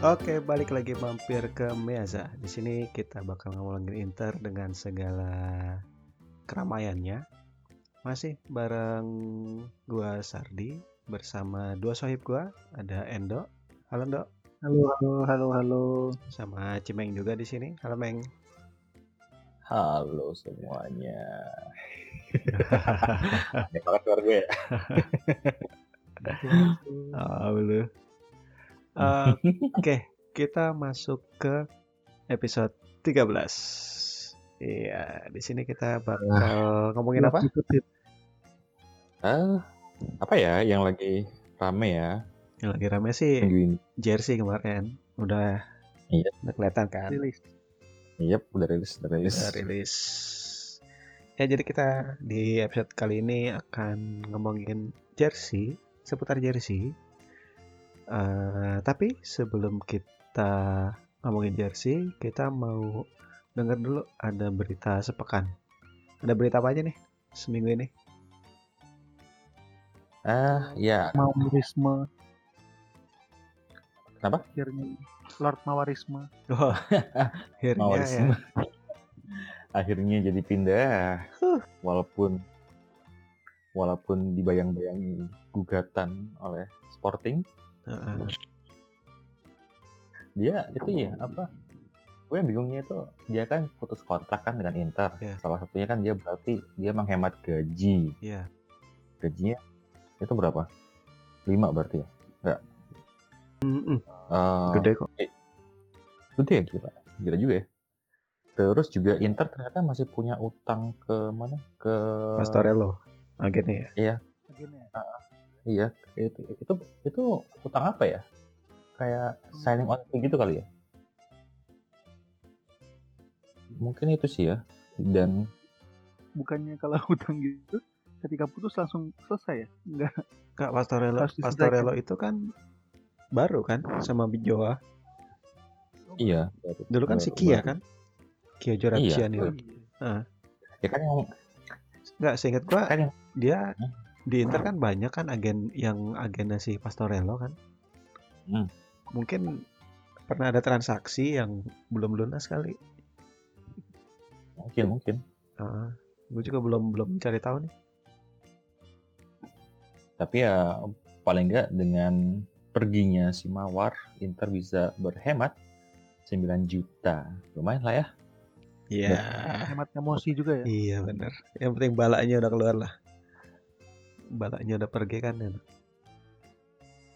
Oke, balik lagi mampir ke Meaza. Di sini kita bakal ngomongin Inter dengan segala keramaiannya. Masih bareng gua Sardi bersama dua sohib gua, ada Endo. Halo, Endo. Halo, halo, halo, halo. Sama Cimeng juga di sini. Halo, Meng. Halo semuanya. Ini banget suara gue ya. Oh, Eh, Oke, kita masuk ke episode 13. Iya, di sini kita bakal ngomongin apa? Ah, apa ya yang lagi rame ya Yang lagi rame sih minggu ini? jersey kemarin. Udah, Iya. udah kelihatan kan? Rilis. Yep, udah rilis, udah rilis. Udah rilis. Ya, jadi kita di episode kali ini akan ngomongin jersey, seputar jersey. Eh, tapi sebelum kita ngomongin jersey, kita mau denger dulu ada berita sepekan. Ada berita apa aja nih seminggu ini? Ah, ya. Mawarisme Kenapa? akhirnya Lord Mawarisme. Oh, akhirnya Mawarisme. ya. Akhirnya jadi pindah. Walaupun walaupun dibayang-bayangi gugatan oleh Sporting, Dia itu ya apa? Gue yang bingungnya itu dia kan putus kontrak kan dengan Inter. Iya. Salah satunya kan dia berarti dia menghemat gaji. Iya. Gajinya itu berapa? 5 berarti ya? Mm-mm. Eh, Gede kok. Gede ya gila. Gila juga ya. Terus juga Inter ternyata masih punya utang ke mana? Ke Pastorello agennya ya. Akhirnya. Iya, itu itu itu utang apa ya? Kayak signing on gitu kali ya. Mungkin itu sih ya. Dan Bukannya kalau hutang gitu ketika putus langsung selesai ya? Enggak. Kak Pastorello. Pastorello itu kan baru kan sama Bijoa. iya, Dulu kan si Kia kan? Kia Jorachian Oh, itu. iya. Ya kan yang Enggak, seingat gua kan yang dia Hmm. Di Inter kan banyak kan agen yang agennya si Pastorello kan. Hmm. Mungkin pernah ada transaksi yang belum lunas kali. mungkin mungkin. gue juga belum belum cari tahu nih. Tapi ya paling nggak dengan perginya si Mawar, Inter bisa berhemat 9 juta. Lumayan lah ya. Iya. Hemat emosi juga ya. Iya bener. Yang penting balanya udah keluar lah. Balanya udah pergi kan. ya.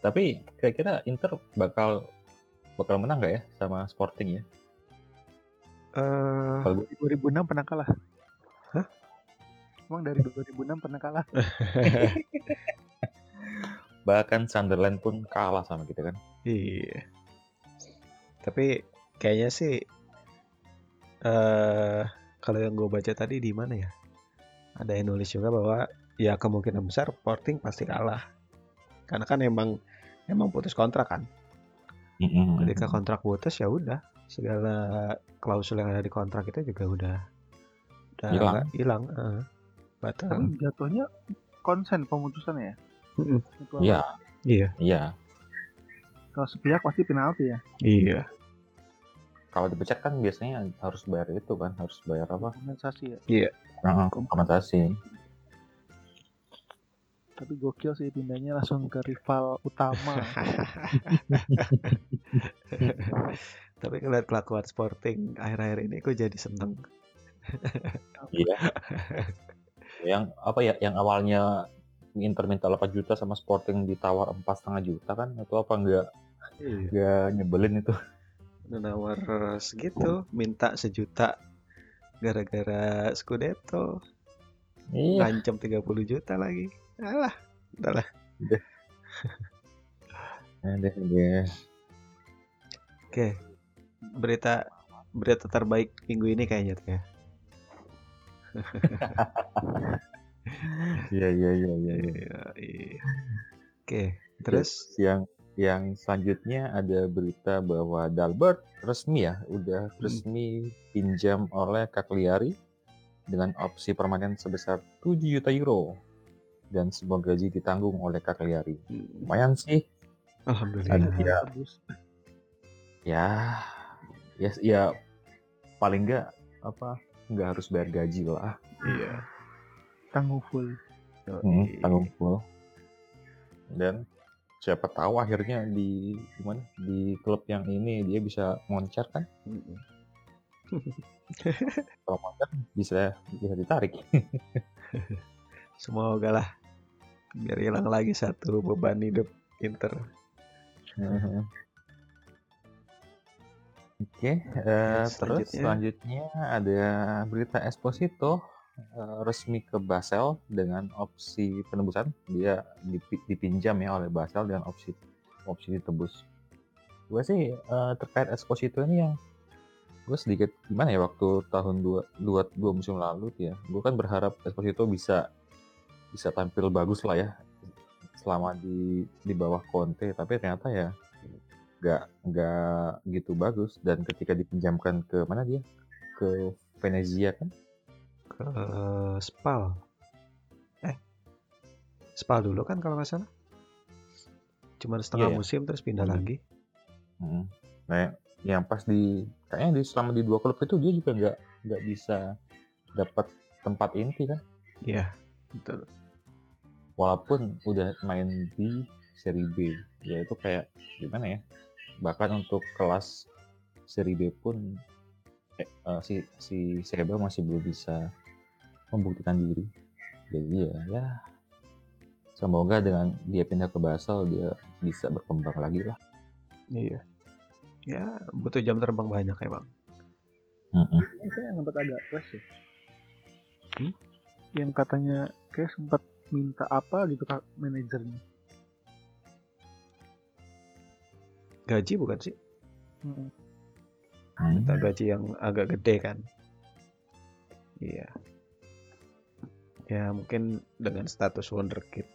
Tapi kira-kira Inter bakal bakal menang nggak ya sama Sporting ya? Eh, Kalau gue 2006 pernah kalah. Hah? Emang dari 2006 pernah kalah. bahkan Sunderland pun kalah sama kita kan. Iya. Tapi kayaknya sih eh kalau yang gue baca tadi di mana ya? Ada yang nulis juga bahwa ya kemungkinan besar Sporting pasti kalah. Karena kan emang emang putus kontrak kan. Ketika kontrak putus ya udah segala klausul yang ada di kontrak itu juga udah udah Hilang. hilang. eh, batal. Tapi jatuhnya konsen pemutusannya ya. Iya, Iya. iya. Kalau sepihak pasti penalti ya. Iya. Kalau dipecat kan biasanya harus bayar itu kan, harus bayar apa? Kompensasi ya. Heeh, kompensasi. Tapi gokil sih pindahnya langsung ke rival utama. Tapi ngeliat kelakuan Sporting akhir-akhir ini gue jadi seneng. Iya. yang apa ya? Yang awalnya Inter minta 8 juta sama Sporting ditawar empat setengah juta kan? Itu apa enggak Iya. enggak nyebelin itu? Udah nawar segitu, minta sejuta gara-gara Scudetto, Iya. ngancam 30 juta lagi. Alah, udahlah. Ada deh. Oke. Berita berita terbaik minggu ini kayaknya tuh ya. Iya iya iya iya. iya. Iya, iya. Oke, terus yang yang selanjutnya ada berita bahwa Dalbert resmi ya udah resmi pinjam oleh Cagliari dengan opsi permanen sebesar 7 juta euro dan semua gaji ditanggung oleh Cagliari. hmm, Lumayan sih. alhamdulillah. Bagus. ya ya ya paling nggak apa nggak harus bayar gaji lah Iya. Tanggung full. hmm, tanggung full dan siapa tahu akhirnya di gimana di klub yang ini dia bisa moncer kan Mm-mm. kalau moncer bisa bisa ditarik Semoga lah biar hilang lagi satu beban hidup Inter. Oke, eh, terus selanjutnya. selanjutnya ada berita Esposito eh, resmi ke Basel dengan opsi penebusan. Dia dipi- dipinjam ya oleh Basel dengan opsi opsi ditebus. Gue sih eh, terkait Esposito ini yang gue sedikit gimana ya waktu tahun dua, dua, dua musim lalu tuh ya. Gue kan berharap Esposito bisa bisa tampil bagus lah ya selama di di bawah Conte, tapi ternyata ya nggak nggak gitu bagus dan ketika dipinjamkan ke mana dia ke Venezia kan Ke Spal. Eh. Spal dulu kan kalau nggak salah. Cuman setengah Iya, iya. musim terus pindah Hmm. lagi. Hmm. nah yang pas di kayaknya di selama di dua klub itu dia juga nggak nggak bisa dapat tempat inti kan Iya. Betul. walaupun udah main di seri B ya itu kayak gimana ya bahkan untuk kelas seri B pun eh, eh, si si Seba masih belum bisa membuktikan diri jadi ya ya semoga dengan dia pindah ke Basel dia bisa berkembang lagi lah Iya. Ya, butuh jam terbang banyak ya, Bang. Mm-mm. Saya sempat agak fresh ya. Hmm? Yang katanya kayak sempat minta apa gitu kak manajernya. Gaji bukan sih? Mm-mm. Hmm. Minta gaji yang agak gede kan. Iya. Ya, mungkin dengan status wonderkid.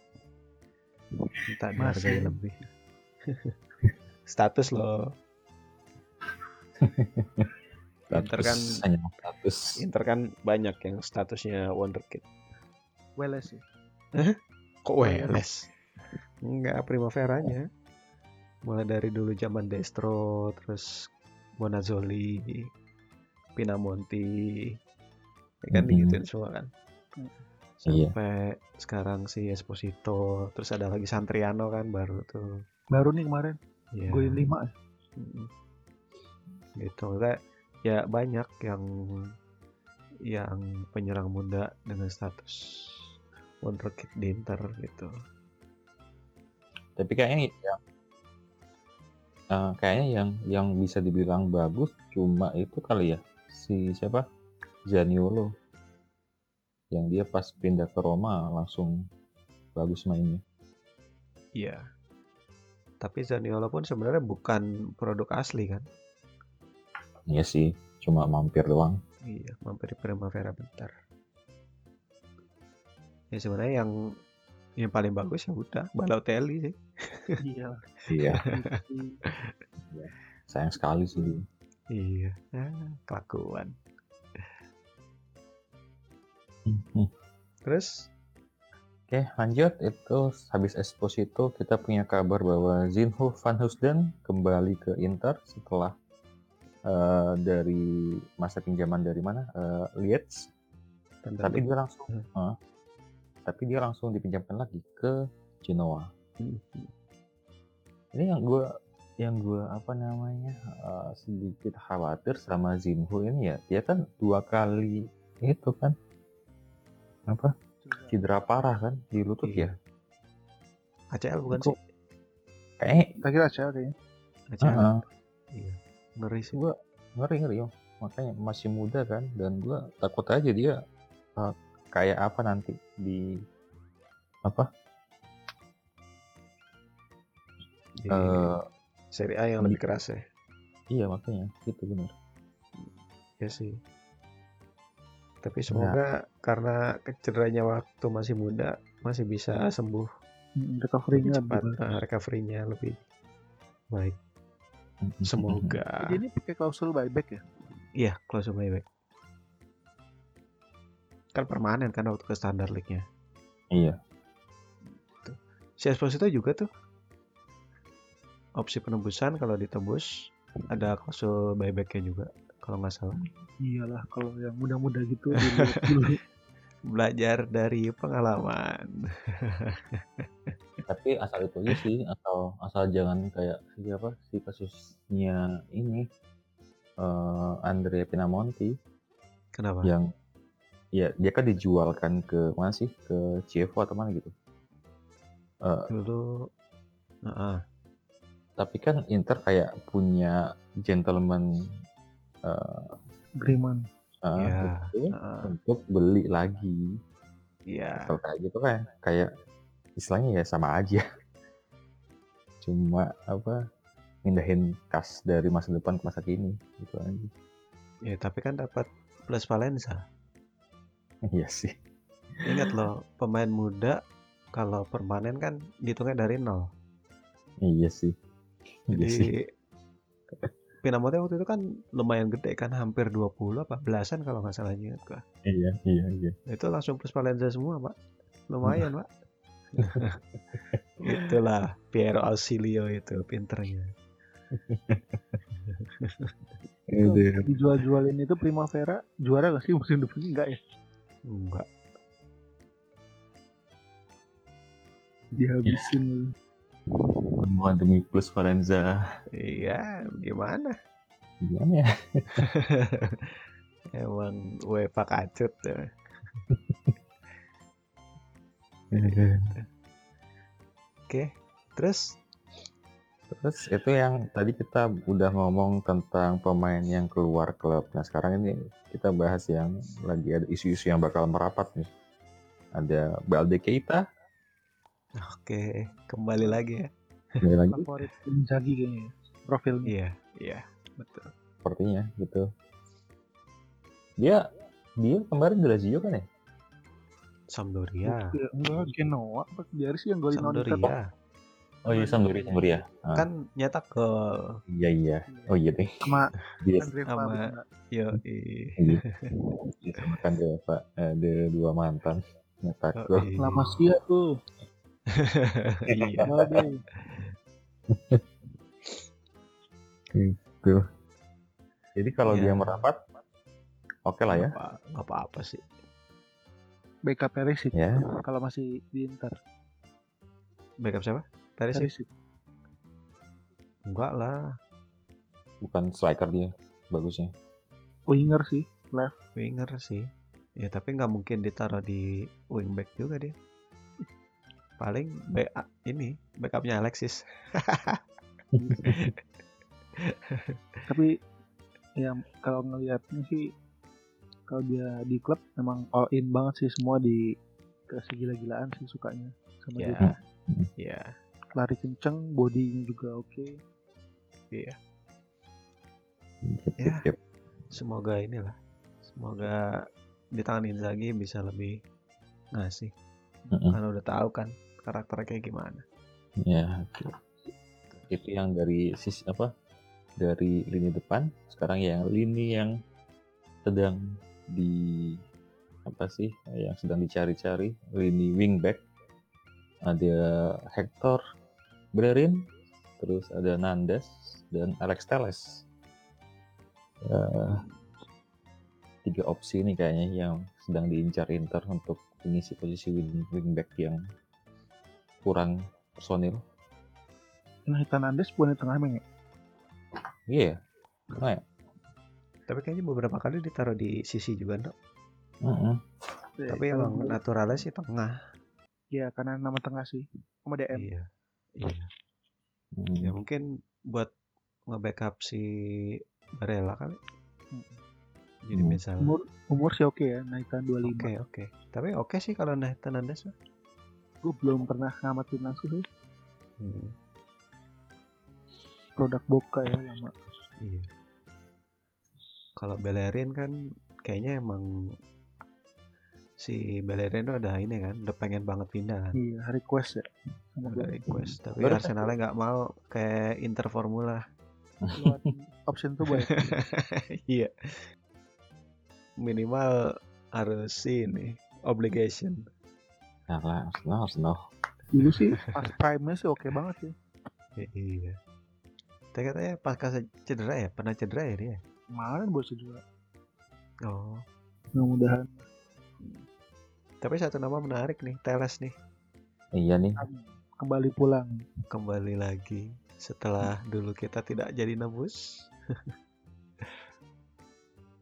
Minta dihargai Masih. lebih. status loh. Inter kan Status, hanya status Inter kan banyak yang statusnya wonderkid. Weles ya. Kok Weles? Enggak, Primaveranya. Mulai dari dulu zaman Destro, terus Bonazzoli, Pinamonti. Ya kan Mhm. digituin semua kan. Iya. Sampai sekarang si Esposito, terus ada lagi Santriano kan baru tuh. Baru nih kemarin. Ya. Golin 5 ya. Mm-mm. Gitu. Kayak ya banyak yang yang penyerang muda dengan status wonderkid di Inter gitu. tapi kayaknya yang eh, kayaknya yang yang bisa dibilang bagus cuma itu kali ya si siapa Zaniolo yang dia pas pindah ke Roma langsung bagus mainnya Iya. Tapi Zaniolo pun sebenarnya bukan produk asli kan. Iya sih cuma mampir doang Iya, mampir di Primavera bentar. Ya sebenarnya yang yang paling bagus ya udah Balotelli sih. Iya. iya Di- sayang sekali sih dia. Iya, ah, kelakuan. Hmm. Terus Oke lanjut itu habis Esposito kita punya kabar bahwa Zinho van Husden kembali ke Inter setelah eh, dari masa pinjaman dari mana Eh, Leeds dan tapi dia langsung Hmm. eh, tapi dia langsung dipinjamkan lagi ke Genoa Hmm. ini yang gue yang gue apa namanya eh, sedikit khawatir sama Zinho ini ya dia kan dua kali itu kan apa cedera parah kan di lutut Iya. ya ACL bukan Itu- sih? kayaknya kira aja kayaknya. ACL. Heeh. Iya. Ngeri sih. gue ngeri ngeri yo makanya masih muda kan dan gue takut aja dia uh, kayak apa nanti di apa Di eh, Serie A yang lebih keras ya. iya makanya gitu bener Ya sih. Tapi semoga karena cederanya waktu masih muda masih bisa sembuh Mm, lebih Recovery-nya cepat, eh, recovery-nya lebih baik. Semoga. Jadi ini pakai klausul buyback ya? Iya, klausul buyback. Kan permanen kan waktu ke standar league-nya. iya Si Esposito juga tuh. Opsi penembusan kalau ditembus ada klausul buybacknya juga kalau nggak salah. Iyalah kalau yang muda-muda gitu dulu. Belajar dari pengalaman. Tapi asal itu aja sih, asal asal jangan kayak siapa si kasusnya ini eh Andrea Pinamonti Kenapa? yang ya dia kan dijualkan ke mana sih ke Chievo atau mana gitu. Eh, Dulu, Heeh. tapi kan Inter kayak punya gentleman eh Griman. eh, Iya. itu Heeh. untuk beli lagi. Iya. Kalau kayak gitu kan kayak istilahnya ya sama aja. Cuma apa mindahin kas dari masa depan ke masa kini gitu aja. Ya, tapi kan dapat plus Valenza. Iya sih. Ingat loh, pemain muda kalau permanen kan dihitungnya dari nol. Iya sih. Iya sih. Jadi Pinamonti waktu itu kan lumayan gede kan, hampir 20 apa belasan kalau nggak salah ingat gua. Iya, iya, iya. Itu langsung plus Valenza semua, Pak. Lumayan, Pak. Itulah Piero Ausilio itu pinternya. Dijual-jualin itu Primavera juara gak sih musim depan? Enggak ya? Enggak. Dihabisin. Penemuan demi plus Valenza. Iya, gimana? Gimana ya? Emang UEFA kacut ya. Oke, terus Terus itu yang tadi kita udah ngomong tentang pemain yang keluar klub. Nah sekarang ini kita bahas yang lagi ada isu-isu yang bakal merapat nih. Ada Balde Keita, oke kembali lagi ya. ini lagi Favorit Inzaghi kayaknya. ya, Profilnya. Iya, iya, betul. sepertinya gitu. Dia dia kemarin di Lazio kan ya? Sampdoria. Enggak, Genoa. Apa biar sih yang golin Sampdoria. Oh iya Sampdoria, Sampdoria. Ah, Kan nyetak gol. iya iya. Oh iya deh. sama Dia Andre Sama-. Yo, iya. Dia sama kan dia Pak ada dua mantan nyetak Oh, gol. iya. Lama sih tuh. iya. Tuh. Jadi kalau Iya. dia merapat, oke lah ya. Nggak apa-apa sih. Backup Perisic Ya. kalau masih di Inter. Backup siapa? Perisic? Perisic. Enggak lah. Bukan striker dia bagusnya. Winger sih. Left. Winger sih. Ya tapi nggak mungkin ditaruh di wingback juga dia. Paling back ini backupnya Alexis. Tapi ya kalau ngelihatnya sih kalau dia di klub memang all in banget sih semua di kasih gila-gilaan sih sukanya sama Ya. dia Ya, lari kenceng bodinya juga oke iya. Yep, Ya. yep, yep. Semoga inilah. Semoga di tangan Inzaghi bisa lebih ngasih. Mm-mm. Karena udah tahu kan karakternya kayak gimana. Ya, oke. Itu yang dari sisi apa? Dari lini depan. Sekarang yang lini yang sedang di apa sih? Yang sedang dicari-cari lini wingback. Ada Hector Bellerin, terus ada Nandes dan Alex Teles. Eh, tiga opsi ini kayaknya yang sedang diincar Inter untuk mengisi posisi wing wingback yang kurang personil. nah Hernandez bukan di tengah emang ya Iya, ya? Karena ya. Tapi kayaknya beberapa kali ditaruh di sisi juga, Dok. Mm-mm. Tapi Kalau emang naturalnya sih tengah. ya karena nama tengah sih sama DM Iya. Iya. Mm. Ya mungkin buat nge-backup si Barella kali. Jadi Hmm. misalnya umur umur sih oke ya naikan 25 Oke oke. Tapi oke sih kalau Nathan mah. gue belum pernah ngamatin langsung sih Hmm, produk Boca ya lama iya. Kalau Bellerin kan kayaknya emang si Bellerin tuh ada ini kan, udah pengen banget pindah kan. iya request ya sama Udah gue request, tapi Baru- Arsenalnya nggak mau kayak Inter Formula. option tuh baik Iya. Minimal harus ini obligation. Nah, lah, Arsenal, Arsenal. dulu sih pas prime nya sih oke banget sih Iya. Tapi katanya pasca cedera ya, pernah cedera ya dia. Kemarin baru cedera. Oh. Mudah-mudahan Tapi satu nama menarik nih, Teles nih Iya nih. kembali pulang. kembali lagi setelah dulu kita tidak jadi nebus.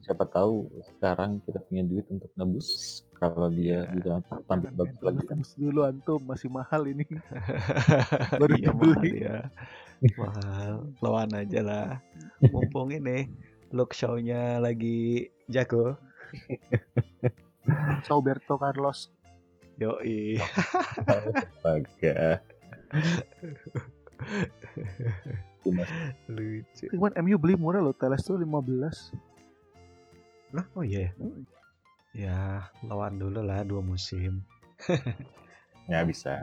Siapa tahu sekarang kita punya duit untuk nebus kalau dia Iya. bisa tampil bagus lagi kan. Dulu antum masih mahal ini. Baru iya mahal dibeli. ya. Mahal. Lawan aja lah. Mumpung ini look show-nya lagi jago. Roberto Carlos. Yoi. Astaga. Lucu. Cuman MU beli murah loh, Teles tuh 15. Nah, oh iya. ya? Ya, lawan dulu lah dua musim. ya bisa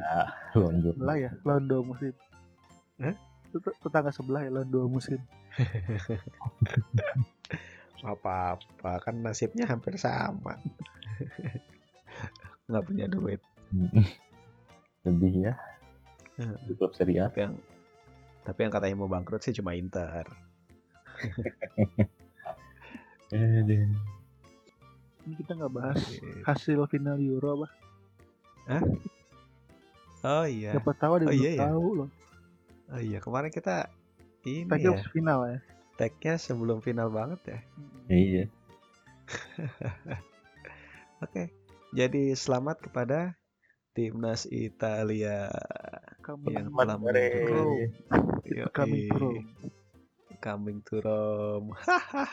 lonjor. Sebelah ya, lawan dua musim. Tet- Tetangga sebelah ya, lawan dua musim. Apa-apa, kan nasibnya hampir sama. Nggak punya duit. Lebih ya. Di klub Serie A. Tapi yang tapi yang katanya mau bangkrut sih cuma Inter. Aduh. Ini kita nggak bahas Gitu. hasil final Euro apa? Oh iya. Siapa tahu ada Oh, iya belum ya? tahu loh. Oh iya, kemarin kita ini Tadi ya, final ya. tag-nya sebelum final banget ya. Iya. Oke. Jadi selamat kepada timnas Italia Kamu yang Selamat telah pro. coming to Rome.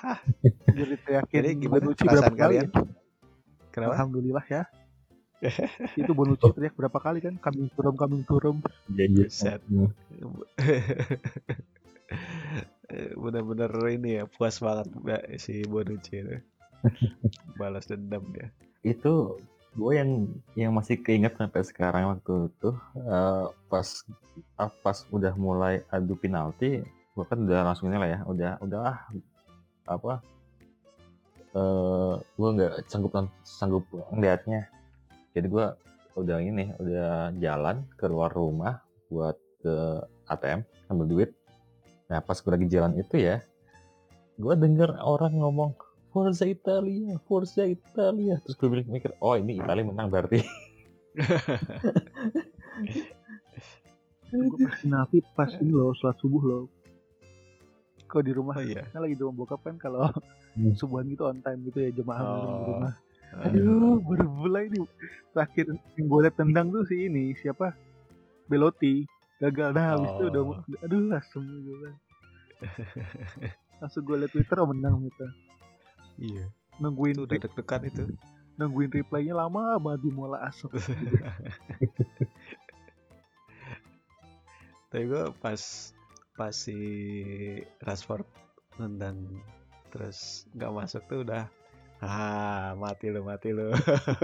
Jadi teriakin Jadi gimana Bonucci perasaan berapa kali kalian? ya? Kenapa? Alhamdulillah ya. itu Bonucci teriak berapa kali kan? Coming to Rome, coming to Rome. Jadi Buset. Bener-bener ini ya puas banget Mbak, si Bonucci itu. Balas dendam dia. itu gue yang yang masih keinget sampai sekarang waktu itu eh, pas ah, pas udah mulai adu penalti gue kan udah langsung lah ya udah udah ah, apa eh gue nggak sanggup sanggup ngeliatnya jadi gue udah ini udah jalan keluar rumah buat ke ATM ambil duit nah pas gue lagi jalan itu ya gue denger orang ngomong Forza Italia, Forza Italia. Terus gue mikir, oh ini Italia menang berarti. Gue pas penalti pas ini loh, sholat subuh loh. Kalau di rumah, Oh iya. kan lagi di rumah bokap kan kalau Hmm. subuhan gitu on time gitu ya jemaah Oh. di rumah. Aduh. Aduh, baru mulai nih. Terakhir yang gue liat tendang tuh si ini siapa? Belotti gagal nah habis itu udah Oh. aduh langsung gue bilang. langsung gue liat Twitter oh menang gitu Iya. nungguin Itu udah deg-degan itu. nungguin replaynya lama banget di mola asap Tapi gue pas pas si Rashford nendang terus nggak masuk tuh udah ah mati lo mati lo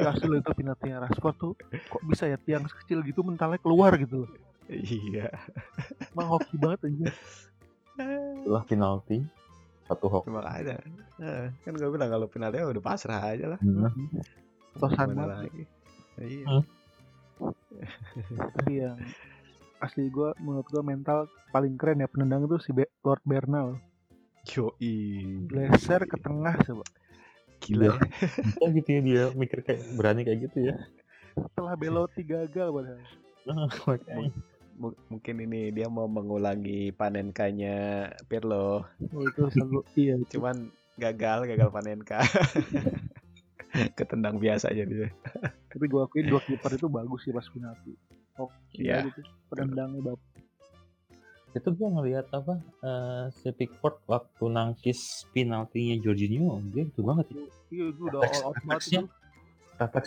asli itu penaltinya Rashford tuh kok bisa ya tiang sekecil gitu mentalnya keluar gitu loh iya. Emang hoki banget aja Setelah penalti, satu hoki. makanya Eh, kan gue bilang kalau penalti udah pasrah aja lah. Hmm. banget. lagi? Iya. Hmm. tapi yang asli gue menurut gue mental paling keren ya penendang itu si Be- Lord Bernal. Yoi. Blazer ke tengah coba. Gila. Ya. Bisa gitu ya dia mikir kayak berani kayak gitu ya. setelah Belotti gagal padahal. Makanya. M- mungkin ini dia mau mengulangi panenkanya Pirlo oh, itu selalu iya itu cuman gagal gagal panenka ketendang biasa aja dia tapi gue akuin dua kiper itu bagus sih pas penalti oh Iya. gitu penendangnya bap Itu gue ngeliat apa eh, si Pickford waktu nangkis penaltinya Jorginho, dia itu banget ya. iya itu udah Refleks- all out banget refleksnya.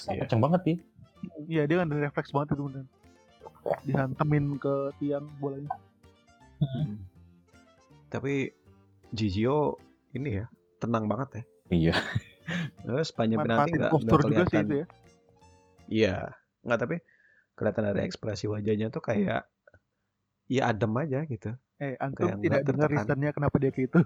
Iya. kenceng banget ya. iya dia kan refleks banget itu bener dihantemin ke tiang bolanya. Tapi Gigio ini ya tenang banget ya. Iya. Terus sepanjang penalti nggak sih kelihatan. itu ya. Iya. Nggak tapi kelihatan dari ekspresi wajahnya tuh kayak ya adem aja gitu. Eh antum Kayak tidak dengar reasonnya kenapa dia gitu?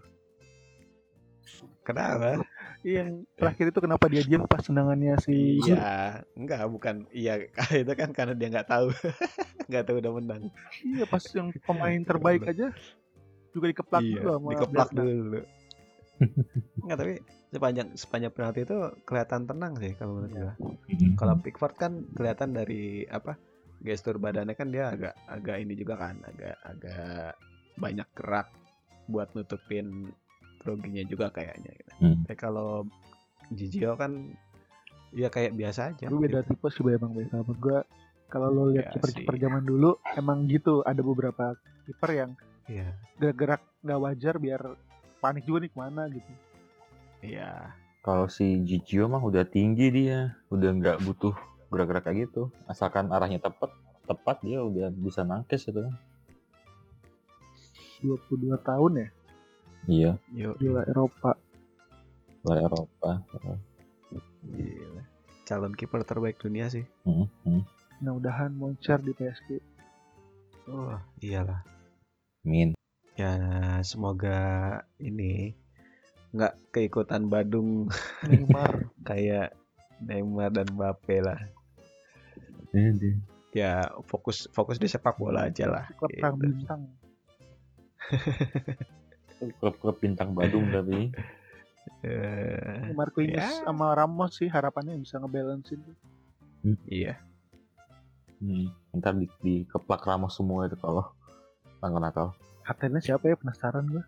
Kenapa yang terakhir itu kenapa dia diam pas tendangannya si iya enggak bukan iya itu kan karena dia nggak tahu nggak tahu udah menang Iya, pas yang pemain terbaik aja juga dikeplak iya, dulu sama dikeplak Blatna. dulu. Enggak, tapi sepanjang sepanjang penalti itu kelihatan tenang sih kalau menurut Iya. gua. Kalau Pickford kan kelihatan dari apa gestur badannya kan dia agak agak ini juga kan agak agak banyak gerak buat nutupin ruginya juga kayaknya. Gitu. Hmm. Tapi kalau Gigio kan ya kayak biasa aja. gue beda tipe sih emang beda sama gue kalau lo lihat Ya kiper-kiper sih. zaman dulu emang gitu ada beberapa kiper yang Iya. gerak-gerak nggak wajar biar panik juga nih ke mana gitu Iya. Kalau si Gigio mah udah tinggi dia, udah nggak butuh gerak-gerak kayak gitu. Asalkan arahnya tepat, tepat dia udah bisa nangkis itu. 22 tahun ya Iya, Yuk. juara Eropa luar Eropa. Gila. Calon kiper terbaik dunia sih. Hmm, hmm. mudah-mudahan moncer di PSG Oh, iyalah. Min. Ya, semoga ini nggak keikutan Badung Neymar kayak Neymar dan Mbappe lah. Ya, fokus fokus di sepak bola aja lah. klub gitu. bintang Klub-klub bintang Badung tapi. Eh, Marquinhos Ya. sama Ramos sih harapannya bisa ngebalancein tuh. iya. Hmm. Ntar di, dikeplak Ramos semua itu kalau tanggal Natal. kaptennya siapa ya penasaran gue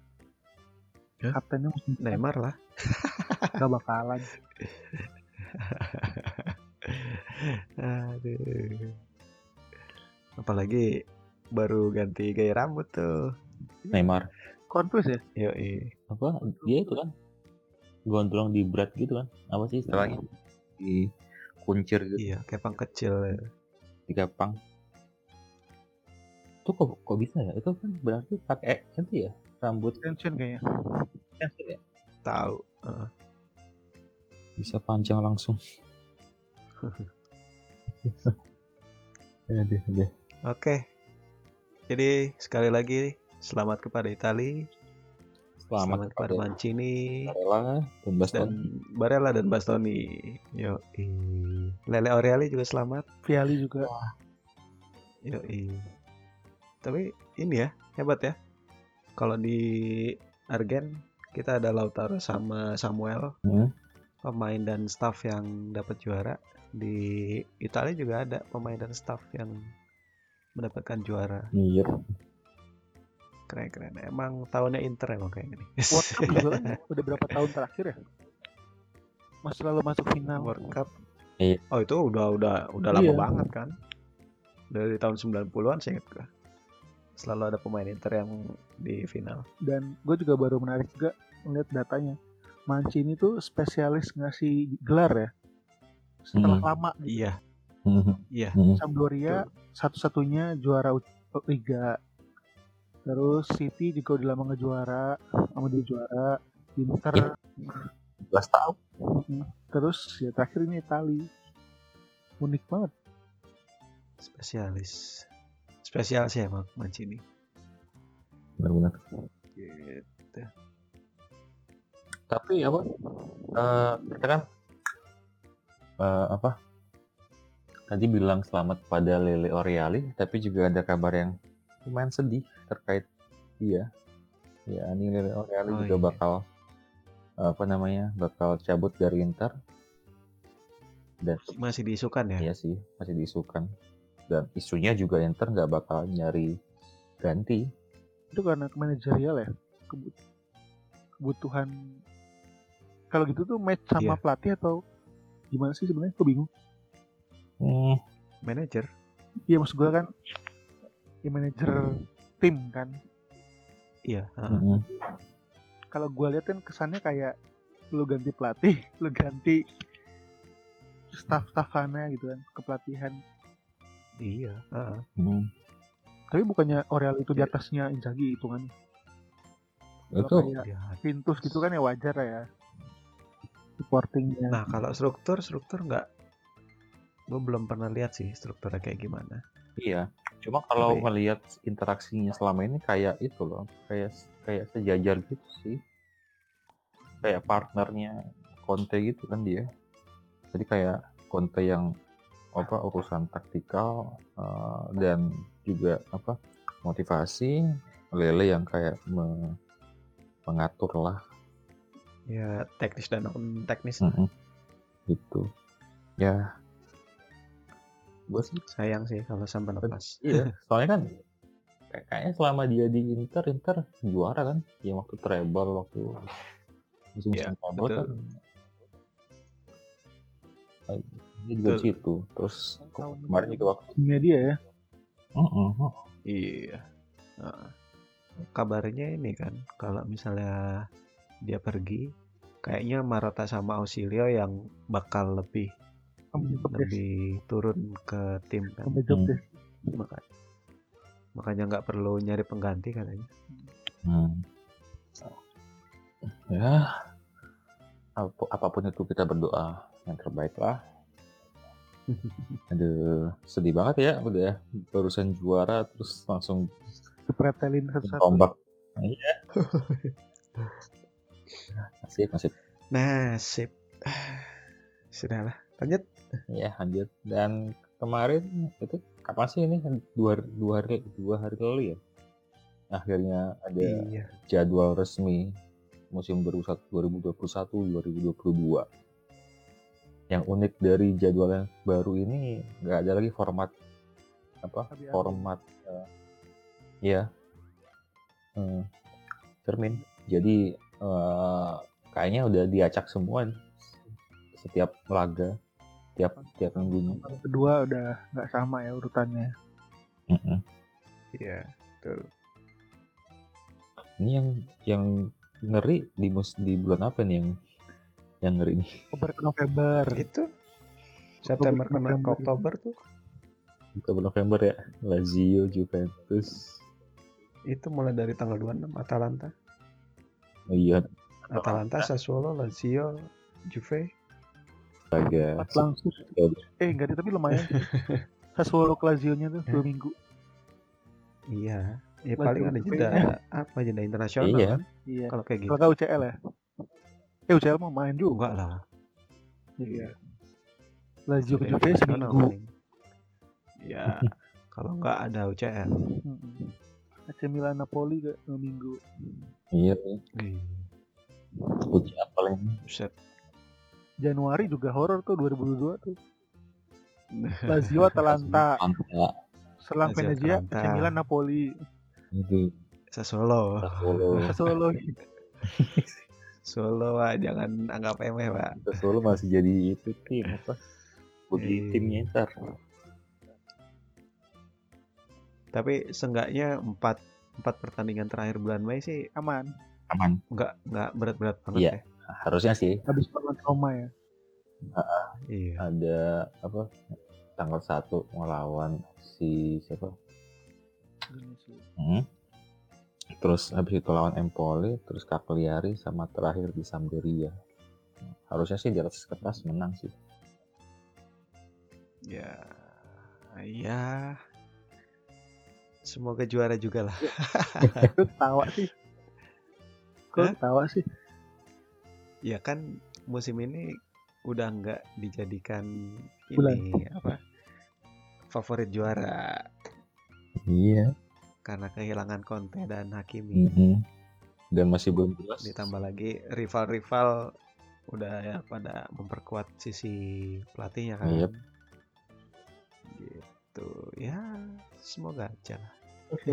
Hah? kaptennya Neymar lah. gak bakalan Aduh. Apalagi baru ganti gaya rambut tuh. Neymar. Confuse ya Yoi. Apa? Dia itu kan gondrong di berat gitu kan? Apa sih istilahnya? Di kuncir gitu. Iya, kepang kecil. ya. di Kepang. Itu kok, kok bisa ya? Itu kan berarti pakai itu ya rambut extension kayaknya extension ya? Tahu. Heeh. Bisa panjang langsung. Oke. Jadi sekali lagi selamat kepada Itali, Selamat, kepada Mancini Barella dan Baston. dan Barella dan Bastoni. Yo, Lele Oriali juga selamat. Viali juga Yo, Tapi ini ya hebat ya. Kalau di Argen kita ada Lautaro sama Samuel, Hmm. pemain dan staff yang dapat juara. Di Italia juga ada pemain dan staff yang mendapatkan juara. Iya. Keren-keren. Emang tahunnya Inter emang kayak gini. World Cup juga kan udah berapa tahun terakhir ya masih selalu masuk final World Cup. Iya. Oh itu udah udah udah lama Iya. banget kan. Dari tahun 90-an saya ingat gua. Selalu ada pemain Inter yang di final. dan gue juga baru menarik juga melihat datanya Mancini tuh spesialis ngasih gelar ya setelah Hmm. lama gitu. Iya, Hmm. iya. Sampdoria satu-satunya juara Liga terus City juga udah lama ngejuara sama dia juara Inter 11 tahun. mm, terus ya terakhir ini Itali unik banget Spesialis. Spesial sih emang Mancini. Benar-benar. Gitu. Tapi apa? eh, kita kan eh, apa? Tadi bilang selamat pada Lele Oriali, tapi juga ada kabar yang lumayan sedih terkait dia. Ya, ini Lele Oriali Oh, juga iya. bakal apa namanya? Bakal cabut dari Inter. Dan Masih diisukan ya? Iya sih, masih diisukan. Dan isunya juga Inter nggak bakal nyari ganti. itu karena manajerial ya Kebut- kebutuhan kalau gitu tuh match sama pelatih atau gimana sih sebenarnya gue bingung Hmm, Manager. iya maksud gue kan ya manajer tim kan Iya. heeh. mm-mm. kalau gue lihat kan kesannya kayak lu ganti pelatih lu ganti staff-staffannya gitu kan kepelatihan Iya. heeh. Hmm. tapi bukannya Oreal itu di atasnya Inzaghi hitungannya Itu. Pintus gitu kan ya wajar lah ya supportingnya Nah kalau struktur struktur nggak, gue belum pernah lihat sih strukturnya kayak gimana. Iya, cuma kalau Tapi- melihat interaksinya selama ini kayak itu loh, kayak kayak sejajar gitu sih, kayak partnernya Conte gitu kan dia. Jadi kayak Conte yang apa urusan taktikal eh, dan juga apa motivasi, Lele yang kayak me- mengatur lah Ya teknis dan non teknis. Mm-mm. gitu ya gue sih Sayang sih kalau sampai lepas. iya soalnya kan kayak- kayaknya selama dia di Inter Inter juara kan yang waktu treble waktu musim Iya, musim treble betul. kan Ah, dia juga di Betul. situ terus kemarin juga waktu Timnya dia ya. Mm-mm, mm. Iya. Heeh. kabarnya ini kan kalau misalnya dia pergi, kayaknya Marotta sama Ausilio yang bakal lebih. Lebih turun ke tim kan. Hmm. desk. Maka- makanya nggak perlu nyari pengganti katanya. Hmm. Ya, ap- apa pun itu kita berdoa yang terbaik lah. Aduh, sedih banget ya udah barusan juara terus langsung Dipretelin satu-satu. tombak. Iya. Nasib, nasib. Nasib. Sudahlah, lanjut. Ya, lanjut. Dan kemarin itu kapan sih ini dua, dua hari dua hari lalu ya? Akhirnya ada Iya. jadwal resmi musim 2021-2022. Yang unik dari jadwal yang baru ini nggak ada lagi format apa Abi-abi. format eh, ya eh, cermin. Jadi eh, kayaknya udah diacak semua setiap laga tiap tiap minggunya. Kedua udah nggak sama ya urutannya. Iya, betul. Ini yang yang ngeri di mus di bulan apa nih yang yang ngeri nih? Oktober November. Itu September ke November. Oktober tuh Oktober November ya. Lazio, Juventus. itu mulai dari tanggal 26 Atalanta. Oh iya, Atalanta, Sassuolo, Lazio, Juve. Laga Empat langsung. Eh enggak deh, tapi lumayan. Sassuolo Lazio-nya tuh dua minggu. Iya. Ya Lazio paling ada Juve. jeda apa jeda internasional Iya. kan Iya. kalau kayak gitu. Kalau UCL ya. Eh UCL mau main juga. Enggak lah. Iya. Lazio ke Juve seminggu. paling. Ya, kalau enggak ada UCL. AC Milan Napoli dua minggu. iya Ih, pujian paling Buset. Januari juga horor tuh 2022 tuh. Lazio Atalanta, Anta Selang Venezia, AC. Milan Napoli, itu Sassuolo. Sassuolo Sassuolo. Solo Pak, jangan anggap remeh, Pak. Sassuolo masih jadi itu tim apa bagi Iya. timnya ntar Tapi seenggaknya empat empat pertandingan terakhir bulan Mei sih Aman. aman enggak enggak berat-berat banget Iya. ya. Harusnya sih Habis lawan Roma ya. Iya. ada apa tanggal satu melawan si siapa. Hmm. Terus habis itu lawan Empoli, terus Cagliari sama terakhir di Sampdoria. Harusnya sih di atas kertas menang sih. Ya. Ya. Semoga juara juga lah. Itu tawa sih. Kok tawa sih? Ya kan musim ini udah nggak dijadikan Bulan. ini apa? Favorit juara Iya. karena kehilangan Conte dan Hakimi. Dan masih belum jelas. Ditambah lagi rival-rival udah ya pada memperkuat sisi pelatihnya kan. Yep. Gitu. Ya, semoga aja lah.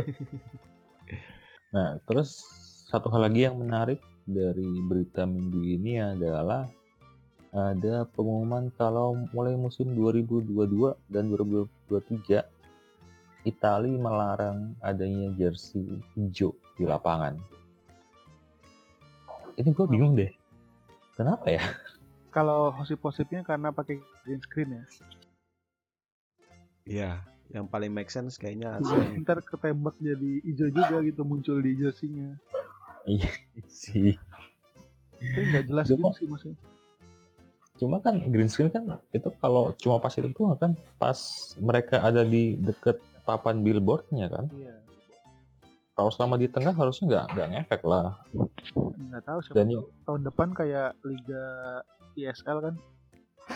Nah, terus satu hal lagi yang menarik dari berita minggu ini adalah ada pengumuman kalau mulai musim 2022 dan 2023 Itali melarang adanya jersey hijau di lapangan. Ini gue bingung deh. Kenapa ya? Kalau positif-positifnya karena pakai green screen ya. Iya, yang paling make sense kayaknya Iya. Ntar ketembak jadi hijau juga gitu muncul di jersey-nya. Sih. Tapi nggak jelas Cuma- gitu sih maksudnya. Cuma kan green screen kan itu kalau cuma pas itu tuh kan pas mereka ada di deket papan billboardnya kan. Iya. Kalau selama di tengah harusnya nggak nggak ngefek lah. Nggak tahu siapa Dan tahu tahun depan kayak Liga ISL kan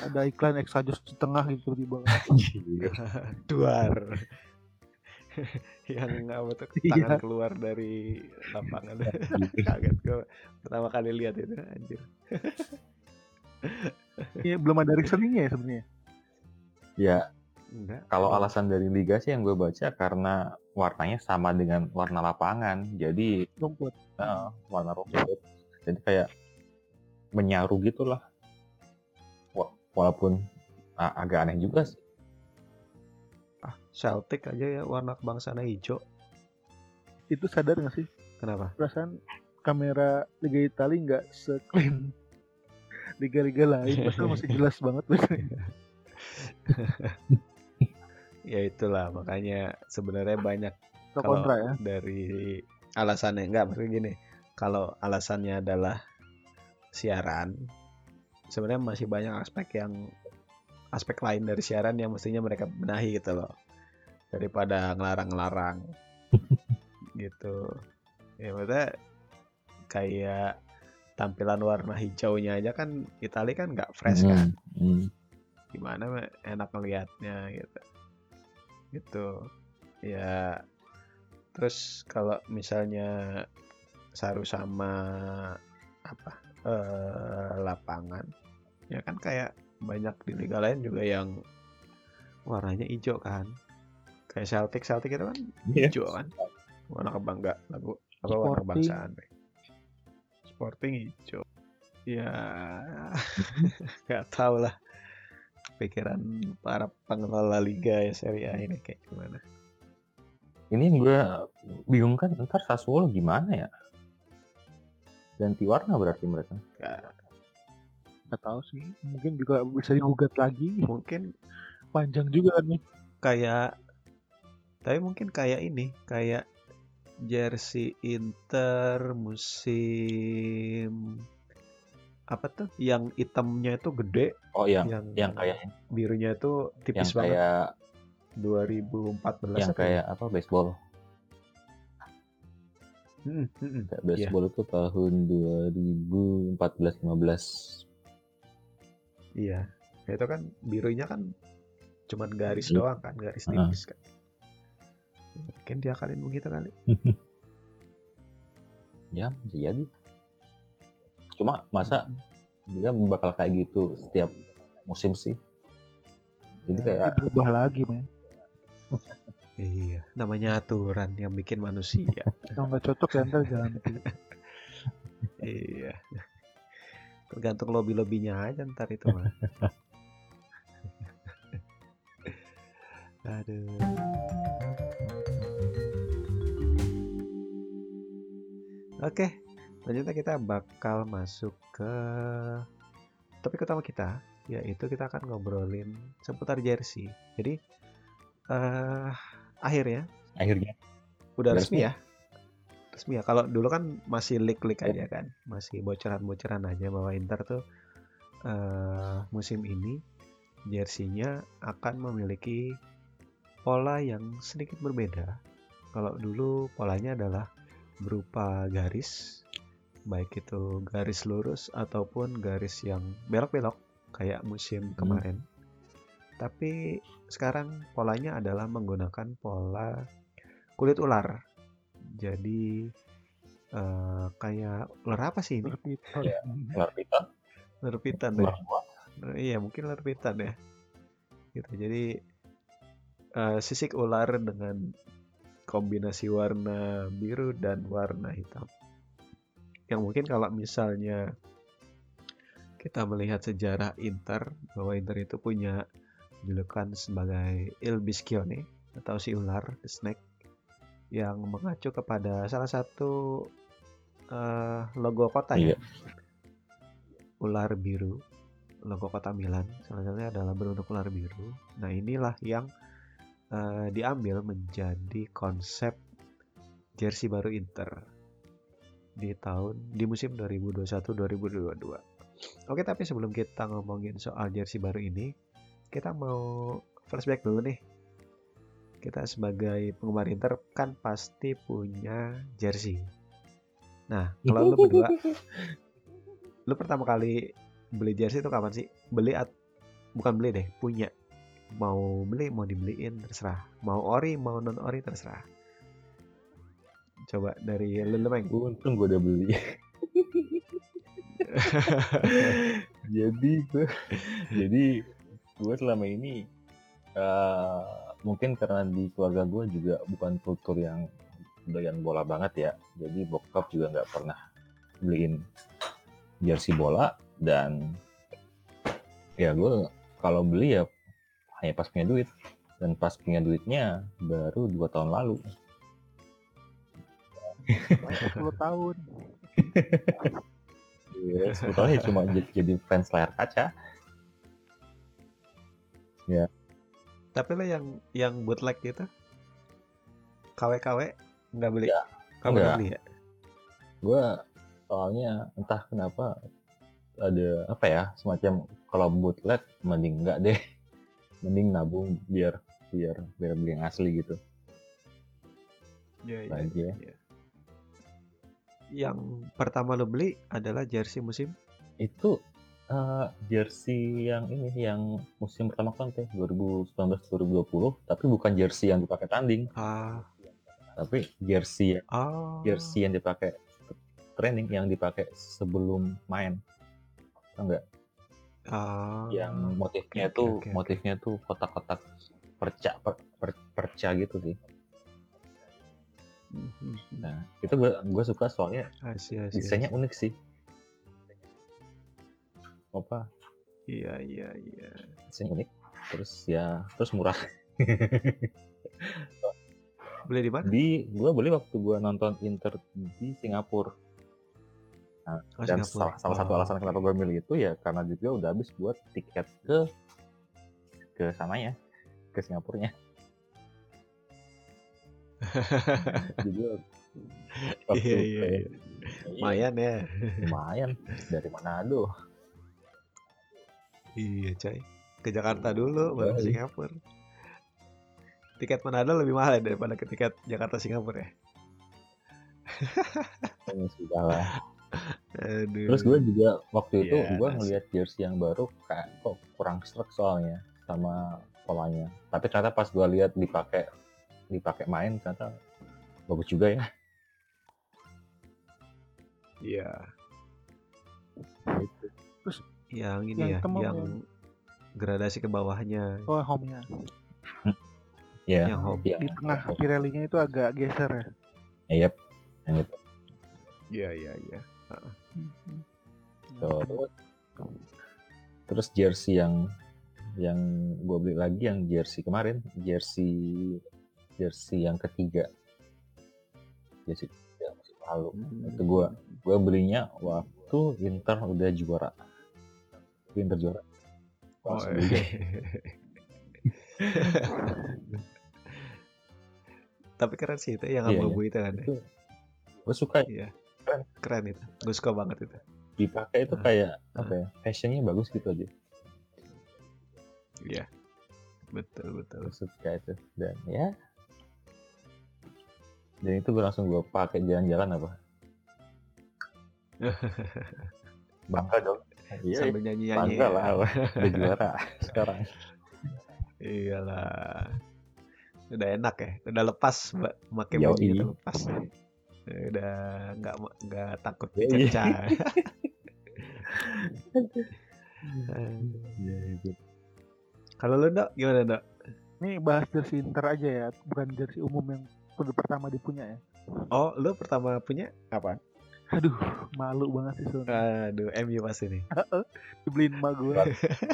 ada iklan Exajos di tengah gitu tiba-tiba. Duar. Yang apa tuh Iya. tangan keluar dari lapangan kaget gue pertama kali lihat itu anjir Iya, belum ada reasoningnya ya sebenarnya. Ya, enggak kalau alasan dari liga sih yang gue baca karena warnanya sama dengan warna lapangan. Jadi Rumput. eh, warna rumput. Jadi kayak menyaru gitulah. Wa- Walaupun agak aneh juga sih. Celtic aja ya warna kebangsaan hijau Itu sadar nggak sih? kenapa Perasaan kamera Liga Italia nggak se-clean liga-liga lain. Padahal masih jelas banget biasanya. ya itulah makanya sebenarnya banyak Pro Kalau- kontra ya. dari alasannya enggak maksudnya gini kalau alasannya adalah siaran sebenarnya masih banyak aspek yang aspek lain dari siaran yang mestinya mereka benahi gitu loh daripada ngelarang-ngelarang. Gitu. Ya maksudnya kayak tampilan warna hijaunya aja kan Italia kan nggak fresh kan? Hmm, hmm. gimana enak ngelihatnya gitu. Gitu. Ya terus kalau misalnya saru sama apa eh, lapangan ya kan kayak banyak di liga lain juga yang warnanya hijau kan kayak Celtic Celtic itu kan Iya. hijau kan warna kebangga lagu apa warna Sporting. kebangsaan Mek. Sporting hijau ya nggak tahu lah pikiran para pengelola liga ya Serie A ini kayak gimana Ini yang gue bingung kan ntar Sassuolo gimana ya? Ganti warna berarti mereka. Nggak- Nggak tahu sih. Mungkin juga bisa digugat lagi. mungkin Panjang juga kan nih. kayak tapi mungkin kayak ini kayak jersey Inter musim apa tuh yang hitamnya itu gede Oh yang yang yang kayak birunya itu yang tipis banget kayak 2014 yang apa ya? kayak apa baseball. Mm, mm, mm. Kayak baseball itu tahun 2014 15. Iya, Ya, itu kan birunya kan cuman garis Iya. doang kan, garis tipis kan. Mungkin dia kalian begitu kali. Ya, bisa jadi. Cuma masa dia bakal kayak gitu setiap musim sih. Jadi Nanti kayak berubah lagi men. Iya, namanya aturan yang bikin manusia. Kalau nggak cocok ya ntar ganti. iya. Tergantung lobby-lobbynya aja ntar itu mah. Aduh. Oke, selanjutnya kita bakal masuk ke topik utama kita, yaitu kita akan ngobrolin seputar jersey. Jadi, eh akhirnya akhirnya. udah Udah resmi ya? Resmi ya? Kalau dulu kan masih leak-leak aja kan masih bocoran-bocoran aja bahwa Inter tuh eh musim ini jersinya akan memiliki pola yang sedikit berbeda. Kalau dulu polanya adalah berupa garis baik itu garis lurus ataupun garis yang belok-belok kayak musim kemarin tapi sekarang polanya adalah menggunakan pola kulit ular. Jadi eh, kayak ular apa sih ini? Repeater. Ya. ular piton, Ular pitan ya. Iya mungkin ular pitan ya. Gitu. Jadi eh, sisik ular dengan kombinasi warna biru dan warna hitam. Yang mungkin kalau misalnya kita melihat sejarah Inter bahwa Inter itu punya julukan sebagai Il Biscione atau si ular, the snake yang mengacu kepada salah satu eh, logo kota ya. Iya. Ular biru, logo kota Milan. Salah satunya adalah berbentuk ular biru. Nah, inilah yang eh, diambil menjadi konsep jersey baru Inter di tahun di musim 2021-2022. Oke, tapi sebelum kita ngomongin soal jersey baru ini, kita mau flashback dulu nih. Kita sebagai penggemar Inter kan pasti punya jersey. Nah, kalau lu berdua, lu pertama kali beli jersey itu kapan sih? Beli at bukan beli deh, punya. Mau beli, mau dibeliin terserah. Mau ori, mau non ori terserah. Coba dari lu lu, Meng. Untung gue udah beli. jadi gue jadi gue selama ini eh, mungkin karena di keluarga gue juga bukan kultur yang doyan bola banget ya jadi bokap juga nggak pernah beliin jersey bola dan ya gue kalau beli ya hanya pas punya duit dan pas punya duitnya baru dua tahun lalu 10 tahun. Iya, sebetulnya cuma jadi, jadi fans layar kaca. Tapi lo yang yang bootleg gitu KW-KW nggak beli? Nggak. Kamu Nggak. nggak beli ya? Gue soalnya entah kenapa ada apa ya semacam kalau bootleg mending enggak deh, mending nabung biar biar biar beli yang asli gitu. Iya, iya, Lagi ya. iya. Yang pertama lo beli adalah jersey musim Itu eh, jersey yang ini yang musim pertama kan teh 2019-2020, tapi bukan jersey yang dipakai tanding, ah tapi jersey ah jersey yang dipakai training yang dipakai sebelum main. Tau ah yang motifnya oke, tuh oke. motifnya tuh kotak-kotak perca per, per- perca gitu sih. Hmm, hmm, hmm. Nah itu gue gue suka soalnya Asyik, asyik, desainnya unik sih. Apa? Iya iya iya. Desainnya unik. Terus ya terus murah. Beli di mana? di gue beli waktu gue nonton Inter di Singapura. Nah, Oh, dan Singapura. salah, salah satu Oh. alasan kenapa gue milih itu ya karena juga udah habis buat tiket ke ke sananya ke Singapurnya. Jadi waktu Iya iya kayak- iya. Iya, Lumayan ya. lumayan dari Manado. Iya coy. Ke Jakarta dulu baru ke Yoi. Singapura. Tiket Manado lebih mahal ya daripada ke tiket Jakarta Singapura ya. Sudah lah. Aduh. Terus gue juga waktu itu Iya, gue asik. ngeliat jersey yang baru kayak kok kurang serak soalnya sama polanya. Tapi ternyata pas gue lihat dipakai dipakai main ternyata bagus juga ya. Iya. Gitu. Yang ini Yang ya, yang gradasi ke bawahnya. Oh, home-nya. Ya, Yang home. yang Di tengah Pirelli-nya itu agak geser ya. Yep, yang itu. Iya iya iya. Hmm. Terus, terus jersey yang yang gue beli lagi yang jersey kemarin, jersey jersey yang ketiga. Jersey ketiga musim lalu. Itu gue gue belinya waktu Inter udah juara. Inter juara. Oh, deh. Tapi keren sih itu yang Iya, abu-abu itu kan. ya. gue suka Iya. Keren. Keren itu. Gue suka banget itu. dipakai itu Ah. kayak apa ya fashionnya bagus gitu aja Iya. Betul betul. gue suka itu dan ya dan itu gue langsung gue pakai jalan-jalan apa bangga dong iya Sambil nyanyi-nyanyi. bangga ya. lah udah juara sekarang Iyalah. Udah enak ya. Udah lepas mbak pakai baju itu lepas. Udah nggak nggak takut dicecah. Iya itu Kalau lu dok gimana dok? Ini bahas jersey Inter aja ya, bukan jersey umum yang per- pertama dipunya ya. Oh lu pertama punya apa? Aduh, malu banget sih sebenarnya. Aduh MU pasti nih. Dibeliin emak gue.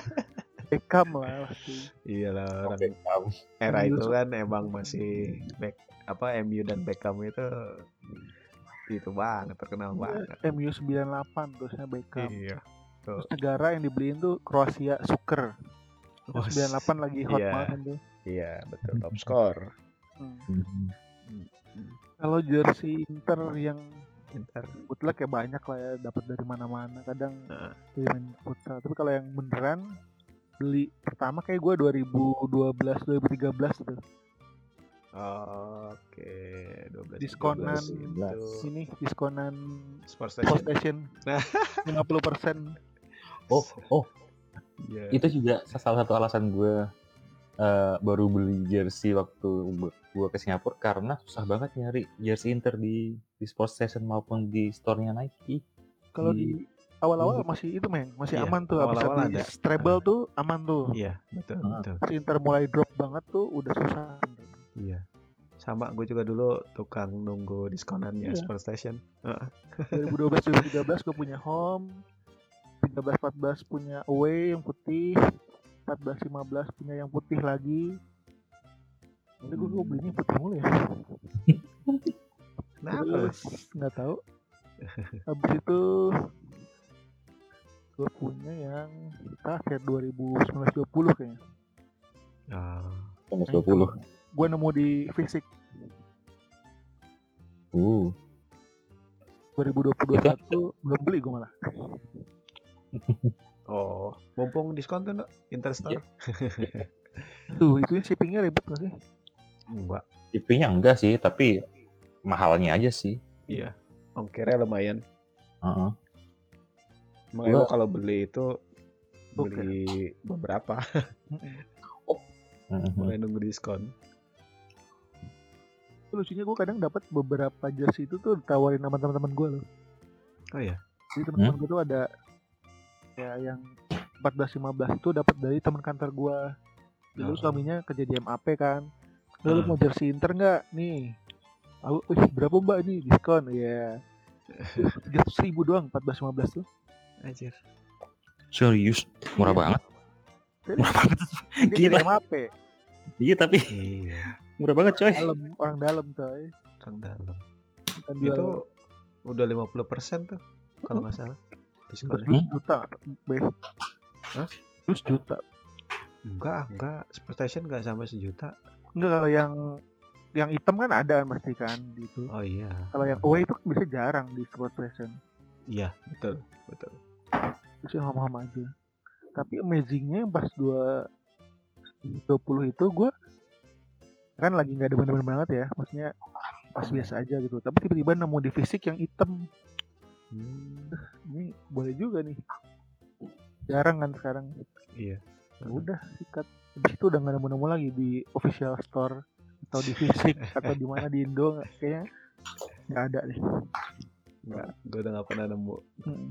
Beckham lah pasti. Iyalah orang Beckham. era itu kan emang masih back apa MU dan Beckham itu itu banget terkenal banget. MU 98 terusnya Beckham. Iya. Terus negara yang dibeliin tuh Kroasia Suker. Wah, 98 lagi hot iya. banget kan tuh. Iya betul top score. Hmm. Mhm. Kalau jersey Inter yang Inter. bootleg ya banyak lah ya dapat dari mana-mana kadang Nah. dari main futsal tapi kalau yang beneran beli pertama kayak gue 2012 2013 Oke, 12 Diskonan. 13 itu sini diskonan Sports Post Station. Station 50% oh oh Iya. itu juga salah satu alasan gue eh, baru beli jersey waktu gua ke Singapura karena susah banget nyari jersey Inter di di Sports Station maupun di store-nya Nike. Kalau Di- di awal-awal masih itu meng, masih Iya, aman tuh. Abis awal-awal di ada. treble tuh aman tuh. Iya, betul, Ah. betul. Pas Inter mulai drop banget tuh udah susah. Iya. Sama gue juga dulu tukang nunggu diskonannya Iya. Sport Station. Heeh. 2012 2013 gue punya home 13 14 punya away yang putih 14 15 punya yang putih lagi tapi gue Hmm. belinya putih mulu ya Kenapa? terus nggak tahu habis itu gue punya yang terakhir 2019 20 kayaknya Ah, Nomor 20. Gue nemu di fisik Uh. 2021 belum beli gue malah Oh, mumpung diskon tuh, Ndok, Interstore? tuh itu shippingnya ribet gak sih Enggak. Shippingnya enggak sih, tapi mahalnya aja sih. Iya. Ongkirnya lumayan. Heeh. Makanya Gua- gua kalau beli itu beli beberapa, Mhm. mulai nunggu diskon. Itu lucunya gue kadang dapat beberapa jersey itu tuh ditawarin sama teman-teman gue loh Oh ya. Jadi teman-teman gue tuh ada ya yang 14-15 itu dapat dari teman kantor gue. Dulu Oh. suaminya kerja di MAP kan. Lalu Ah. mau jersey Inter nggak? Nih. Aku, "Wih, berapa mbak ini diskon? Ya. Tiga ribu doang 14-15 tuh. Anjir. Serius, murah Iya. banget. Murah banget. Gila. MAP. Iya, tapi Iya. Murah banget, coy. Dalam, orang dalam coy. Orang dalam. Kan dia Itu udah 50% tuh kalau nggak salah. Diskonnya. 11 juta. Hah? 11 juta. Enggak, enggak. Sport Station enggak sampai sejuta. Enggak kalau yang yang hitam kan ada pasti kan gitu. Oh iya. Kalau yang away itu bisa jarang di sport fashion. Iya, betul, betul. Terus yang hama-hama aja. Tapi amazingnya pas 2 20 itu gue kan lagi nggak demen-demen banget ya. Maksudnya pas biasa aja gitu. Tapi tiba-tiba nemu di fisik yang hitam. Hmm, Ini boleh juga nih. Jarang kan sekarang. iya. Ya udah sikat. Habis itu udah nggak nemu-nemu lagi di official store atau di fisik atau di mana di Indo nggak- kayaknya nggak ada deh. Enggak, gue udah nggak pernah nemu. Hmm.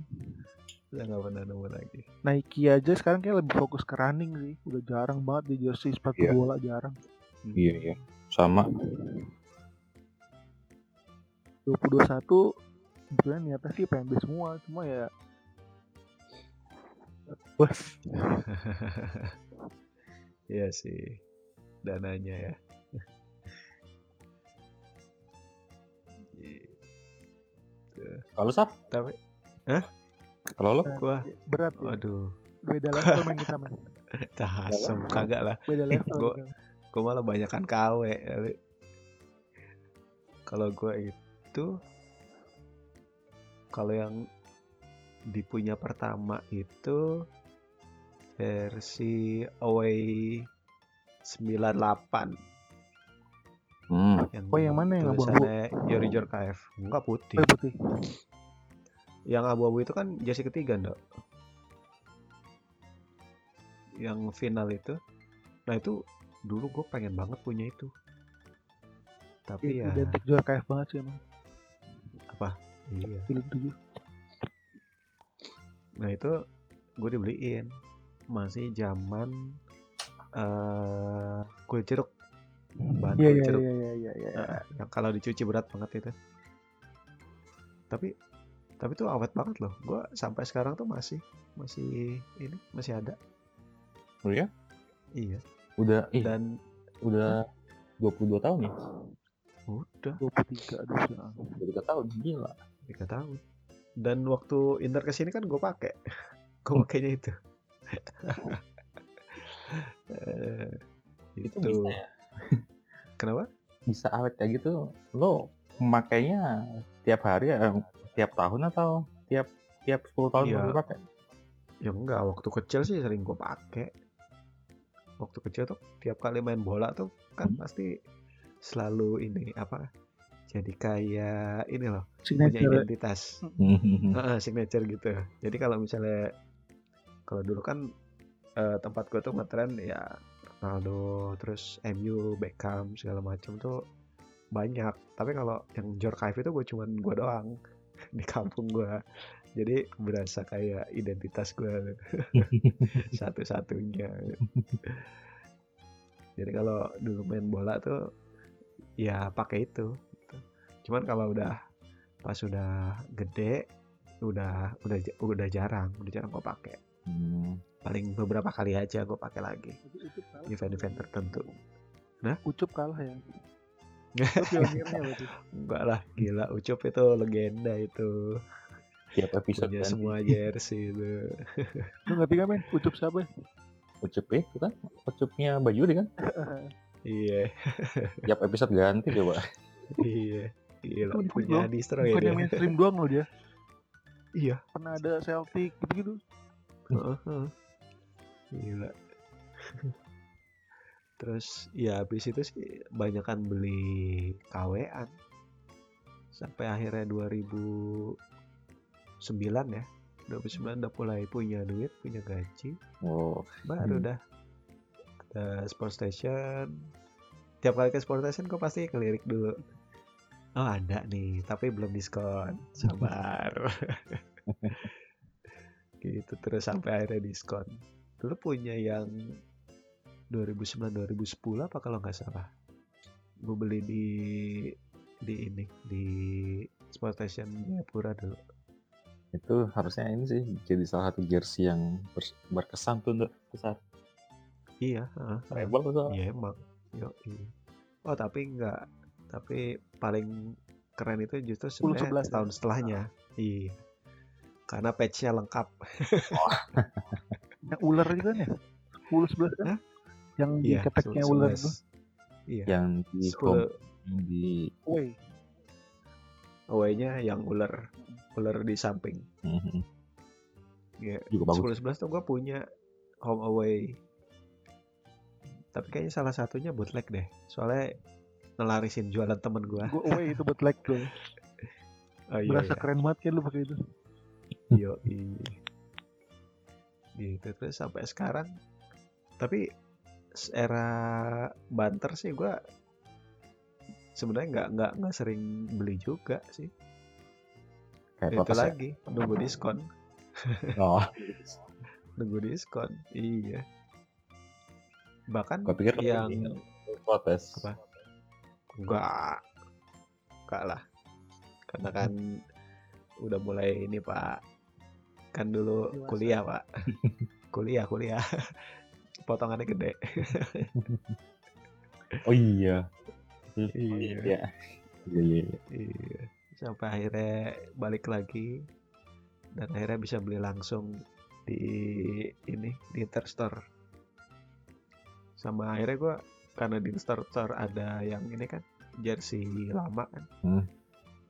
Udah nggak pernah nemu lagi. Nike aja sekarang kayak lebih fokus ke running sih. Udah jarang banget di jersey sepatu Iya. bola jarang. Hmm. Iya, iya. Sama. 2021 sebenarnya niatnya sih PNB semua cuma ya bos Iya sih. Dananya ya. Gitu. Kalau Sap, Tapi kalau lo gua berat ya. waduh, beda level main kita man tasem kagak lah. beda level Gua-. Gue malah banyakan KW. Kalau gue itu kalau yang dipunya pertama itu versi away 98 hmm. yang Oh, yang mana yang abu-abu? Yorijor KF enggak putih Oh, putih yang abu-abu itu kan jersey ketiga ndak yang final itu nah itu dulu gue pengen banget punya itu. Tapi ya identik juara KF banget sih emang. Iya. Film tujuh nah itu gue dibeliin. Masih zaman eh kulit jeruk bahan iya kulit iya jeruk iya iya iya iya. Nah, yang kalau dicuci berat banget itu. Tapi tapi tuh awet banget loh. Gue sampai sekarang tuh masih masih ini masih ada. Oh ya? iya Udah, ih, dan udah 22 tahun ya? dua udah puluh tiga aduh ya. 23 tahun, gila. tiga tahun dan waktu Inter ke sini kan gue pakai gue pakainya itu Eh, Itu itu bisa ya? kenapa Bisa awet kayak gitu, lo memakainya tiap hari, eh, tiap tahun atau tiap tiap 10 tahun Iya. baru pakai? ya enggak waktu kecil sih sering gue pakai waktu kecil tuh tiap kali main bola tuh kan Hmm. pasti selalu ini apa jadi kayak ini loh punya signature identitas Hmm. Heeh, signature gitu jadi kalau misalnya kalau dulu kan eh, tempat gue tuh ngetren ya Ronaldo, terus MU, Beckham segala macam tuh banyak. Tapi kalau yang Jorkaif itu gue cuman gue doang di kampung gue. Jadi berasa kayak identitas gue satu-satunya. Jadi kalau dulu main bola tuh ya pakai itu. gitu. Cuman kalau udah pas udah gede udah udah udah jarang, udah jarang gue pakai. Hmm. Paling beberapa kali aja gue pakai lagi event-event tertentu. Ucup kalah ya. Enggak lah, gila Ucup itu legenda itu. Tiap episode Punya semua jersey itu. Lu ngerti gak men? Ucup siapa? Ucup ya, kan Ucupnya Bajuri kan. Iya, Tiap episode ganti coba. iya. Gila, Itu punya distro ya Bukan dia. mainstream doang loh dia. Iya. Pernah ada Celtic gitu-gitu. Heeh, heeh. Gila. Terus ya habis itu sih banyakan beli KW-an. Sampai akhirnya 2009 ya. 2009 udah mulai punya duit, punya gaji. Oh, Baru Hmm. dah ada sport station. Tiap kali ke sport station kok pasti kelirik dulu. Oh ada nih, tapi belum diskon. Sabar. gitu terus sampai akhirnya diskon. Dulu punya yang 2009-2010 apa kalau nggak salah. Gue beli di di ini di sport station Jayapura dulu. Itu harusnya ini sih jadi salah satu jersey yang bers- berkesan tuh untuk besar. Iya, heeh, heeh. Rebel tuh soalnya. Iya emang. Yo, Oh tapi enggak. Tapi paling keren itu justru 10-11 sebenarnya ya? tahun setelahnya. Iya. Karena patch-nya lengkap. Yang ular juga kan ya? 10 11 kan? Yang di Iya. keteknya 11. ular itu. Iya. Yang di 10 home yang di Woi, away-nya yang ular ular di samping. Mhm. Iya. juga bagus. 10 11 tuh gue punya home away. Tapi kayaknya salah satunya bootleg deh. Soalnya ngelarisin jualan temen gue. gue away itu buat like tuh. Oh, iya, Berasa iya. keren banget kan lu pakai itu. Yo, gitu terus sampai sekarang. Tapi era banter sih gua sebenarnya nggak nggak nggak sering beli juga sih. Kayak Itu protes ya. lagi nunggu diskon, Oh, nunggu diskon. Iya. Bahkan gua pikir yang protes. Apa? enggak enggak lah. Karena kan udah mulai ini Pak. Kan dulu Dewasa. kuliah Pak. kuliah kuliah. Potongannya gede. Oh iya. Iya. Iya. Iya iya. iya. Iya. Sampai akhirnya balik lagi dan akhirnya bisa beli langsung di ini di Interstore. Sama akhirnya gua karena di Interstore ada yang ini kan jersey lama kan. Hmm.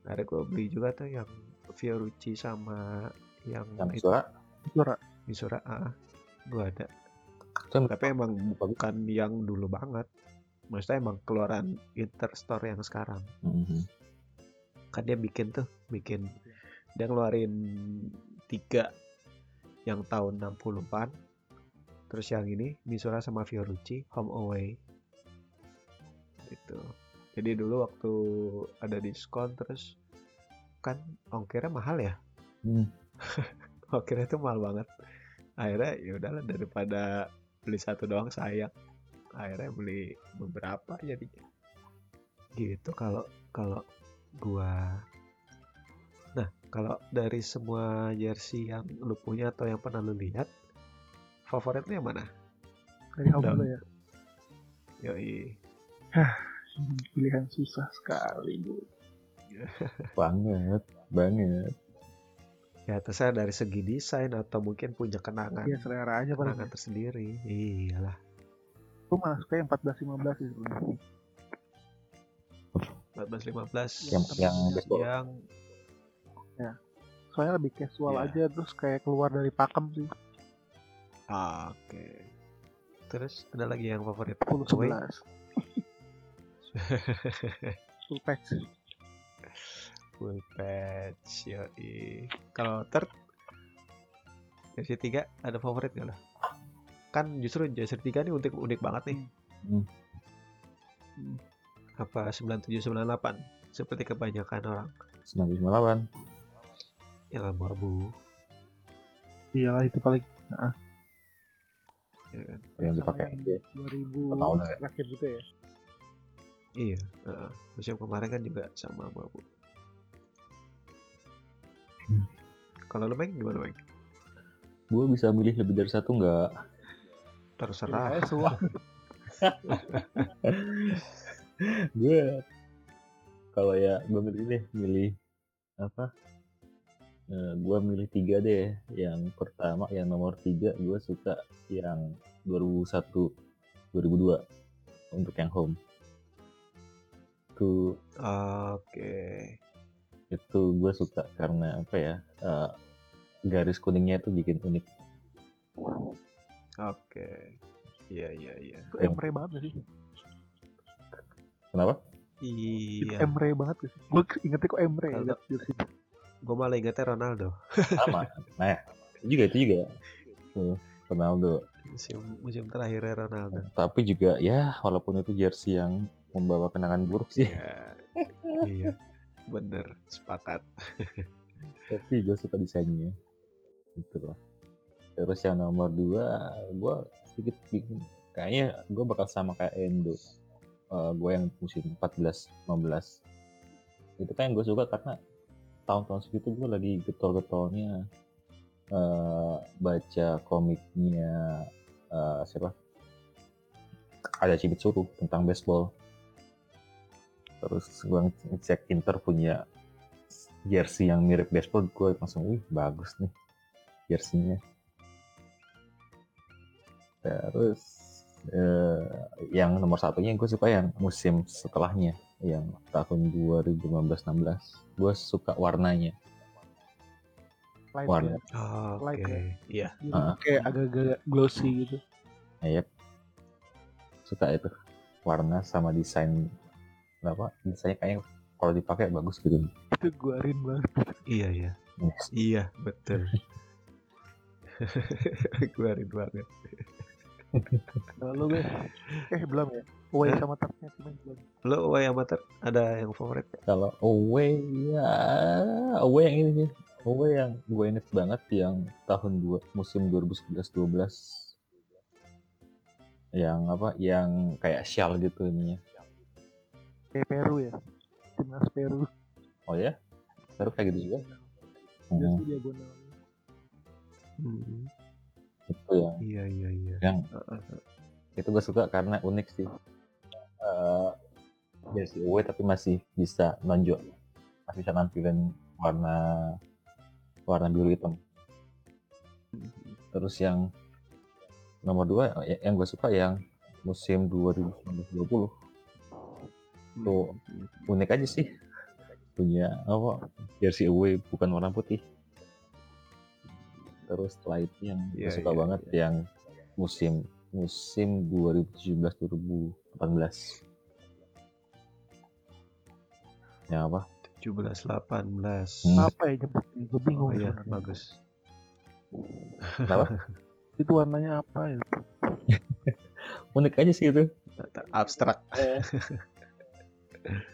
Akhirnya gua beli juga tuh yang Fiorucci sama yang suara Suara. Misura. Ah, gua ada. itu Tapi emang bukan yang dulu banget. Maksudnya emang keluaran Interstore yang sekarang. Mhm. kan dia bikin tuh bikin dia ngeluarin tiga yang tahun 60-an terus yang ini Misura sama Fiorucci home away gitu jadi dulu waktu ada diskon terus kan ongkirnya mahal ya Hmm. ongkirnya tuh mahal banget akhirnya ya udahlah daripada beli satu doang sayang akhirnya beli beberapa jadinya gitu kalau kalau gua nah kalau dari semua jersey yang lu punya atau yang pernah lu lihat favorit lu yang mana Dari Udah. dulu ya. yoi Pilihan susah sekali. Bu. Banget, banget. ya terserah dari segi desain atau mungkin punya kenangan Iya selera aja kenangan tersendiri iyalah Gue malah suka yang 14 15 sih sebenarnya. 14 15 Yang yang yang Soalnya lebih casual Iya. aja terus kayak keluar dari pakem sih. ah, oke terus ada lagi yang favorit 10 Away? 11. Full patch. full patch yoi kalau third versi 3 ada favorit gak lo kan justru jersey 3 ini unik unik banget nih Hmm. Hmm. apa 9798 seperti kebanyakan orang 998 yang abu-abu Iyalah itu paling ya kan? yang dipakai yang aja 2000 Tahun ya. terakhir gitu ya. iya heeh. musim kemarin kan juga sama abu-abu Hmm. kalau lu Meng gimana Meng? gue bisa milih lebih dari satu nggak terserah. Ya, semua. gue kalau ya gue milih deh milih apa? Gue milih tiga deh. Yang pertama yang nomor tiga gue suka yang 2001 2002 untuk yang home. Itu oke. itu gue suka karena apa ya eh, garis kuningnya itu bikin unik oke. Iya iya iya. Itu Emre banget gak sih? kenapa? Itu iya Emre banget gak sih? Gue ingetnya kok Emre ya. Itu. gue malah ingetnya Ronaldo. Sama. Nah itu juga itu juga. Tuh Ronaldo. Musim musim terakhirnya Ronaldo. Tapi juga ya walaupun itu jersey yang membawa kenangan buruk sih. Iya, iya, bener, sepakat. tapi gue suka desainnya. Gitu loh terus yang nomor dua gue sedikit bingung. Kayaknya gue bakal sama kayak Endo. Gue yang musim 14 15 itu kan yang gue suka karena tahun-tahun segitu gue lagi getol-getolnya eh, baca komiknya eh, siapa? Ada Cibit Suruh tentang baseball. Terus gue ngecek Inter punya jersey yang mirip baseball gue langsung wih bagus nih jerseynya terus eh, yang nomor satunya gue suka yang musim setelahnya yang tahun 2015-16 gue suka warnanya Light warna ya. Oke, Like ya. iya. Jadi Ah. Kayak agak-agak glossy gitu. Yep. suka itu warna sama desain apa desainnya kayaknya kalau dipakai bagus gitu Itu gue rin banget. Iya, iya. Iya, betul. Gue rindu banget. Lalu gue, eh belum ya. Away Hah? sama Tartnya cuma belum. Lo away amateur ada yang favorit? kalau away ya away yang ini sih away yang gue inget banget yang tahun dua musim 2011-12 yang apa yang kayak shell gitu ininya Kayak Peru ya. Timnas Peru. oh ya baru kayak gitu juga Hmm, Jersey diagonal. Hmm, itu yang iya, iya, iya. yang itu gue suka karena unik sih. Eh jersey away tapi masih bisa nonjok masih bisa nampilin warna warna biru hitam. Terus yang nomor dua ya- yang gue suka yang musim 2019-20 Tuh. unik aja sih. Punya apa jersey away bukan warna putih terus setelah itu yang Iya, suka iya, banget yang musim musim 2017-2018 yang apa 17 18. Hmm. Apa ya nyebutnya? Gue bingung. Oh iya, sebenarnya. bagus. kenapa Itu warnanya apa ya? unik aja sih itu Abstrak.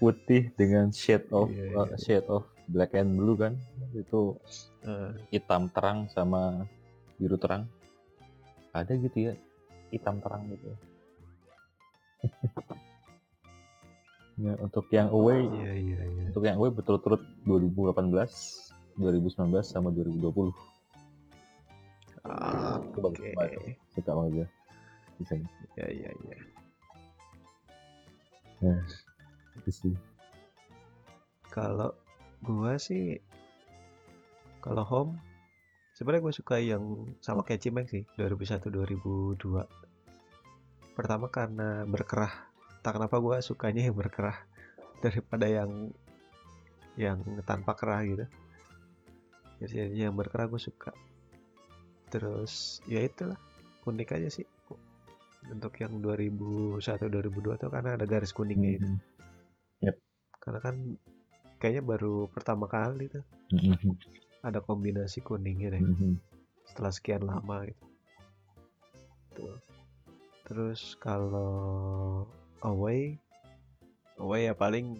putih dengan shade of Iya, uh, iya. shade of black and blue kan. Itu Eh, hitam terang sama biru terang. Ada gitu ya hitam terang gitu. Ya, untuk yang away iya, iya, iya. untuk yang away betul-betul 2018 2019 sama 2020 Ah, itu bagus Oke. banget. Suka banget gue desain Iya, iya, iya. itu sih. Kalau gua sih kalau home sebenarnya gue suka yang sama kayak Cimeng sih 2001 2002 pertama karena berkerah. Tak kenapa gua sukanya yang berkerah daripada yang yang tanpa kerah gitu. Jadi yang berkerah gue suka. Terus ya itulah unik aja sih. Untuk yang 2001 2002 tuh karena ada garis kuningnya itu. Mhm. karena kan kayaknya baru pertama kali tuh Mhm. ada kombinasi kuningnya deh Mhm. setelah sekian lama gitu betul terus kalau away away ya paling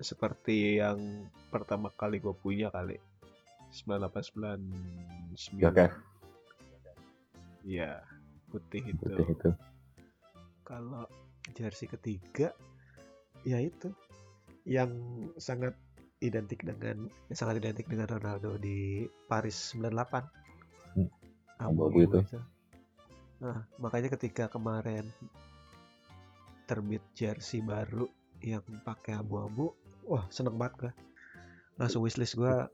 seperti yang pertama kali gue punya kali 9899 Oke, Iya, putih itu. putih itu. Kalau jersey ketiga, ya itu yang sangat identik dengan yang sangat identik dengan Ronaldo di Paris 98. Hmm, Abu-abu abu-abu itu. Nah, makanya ketika kemarin terbit jersey baru yang pakai abu-abu, wah seneng banget gua. Langsung wishlist gua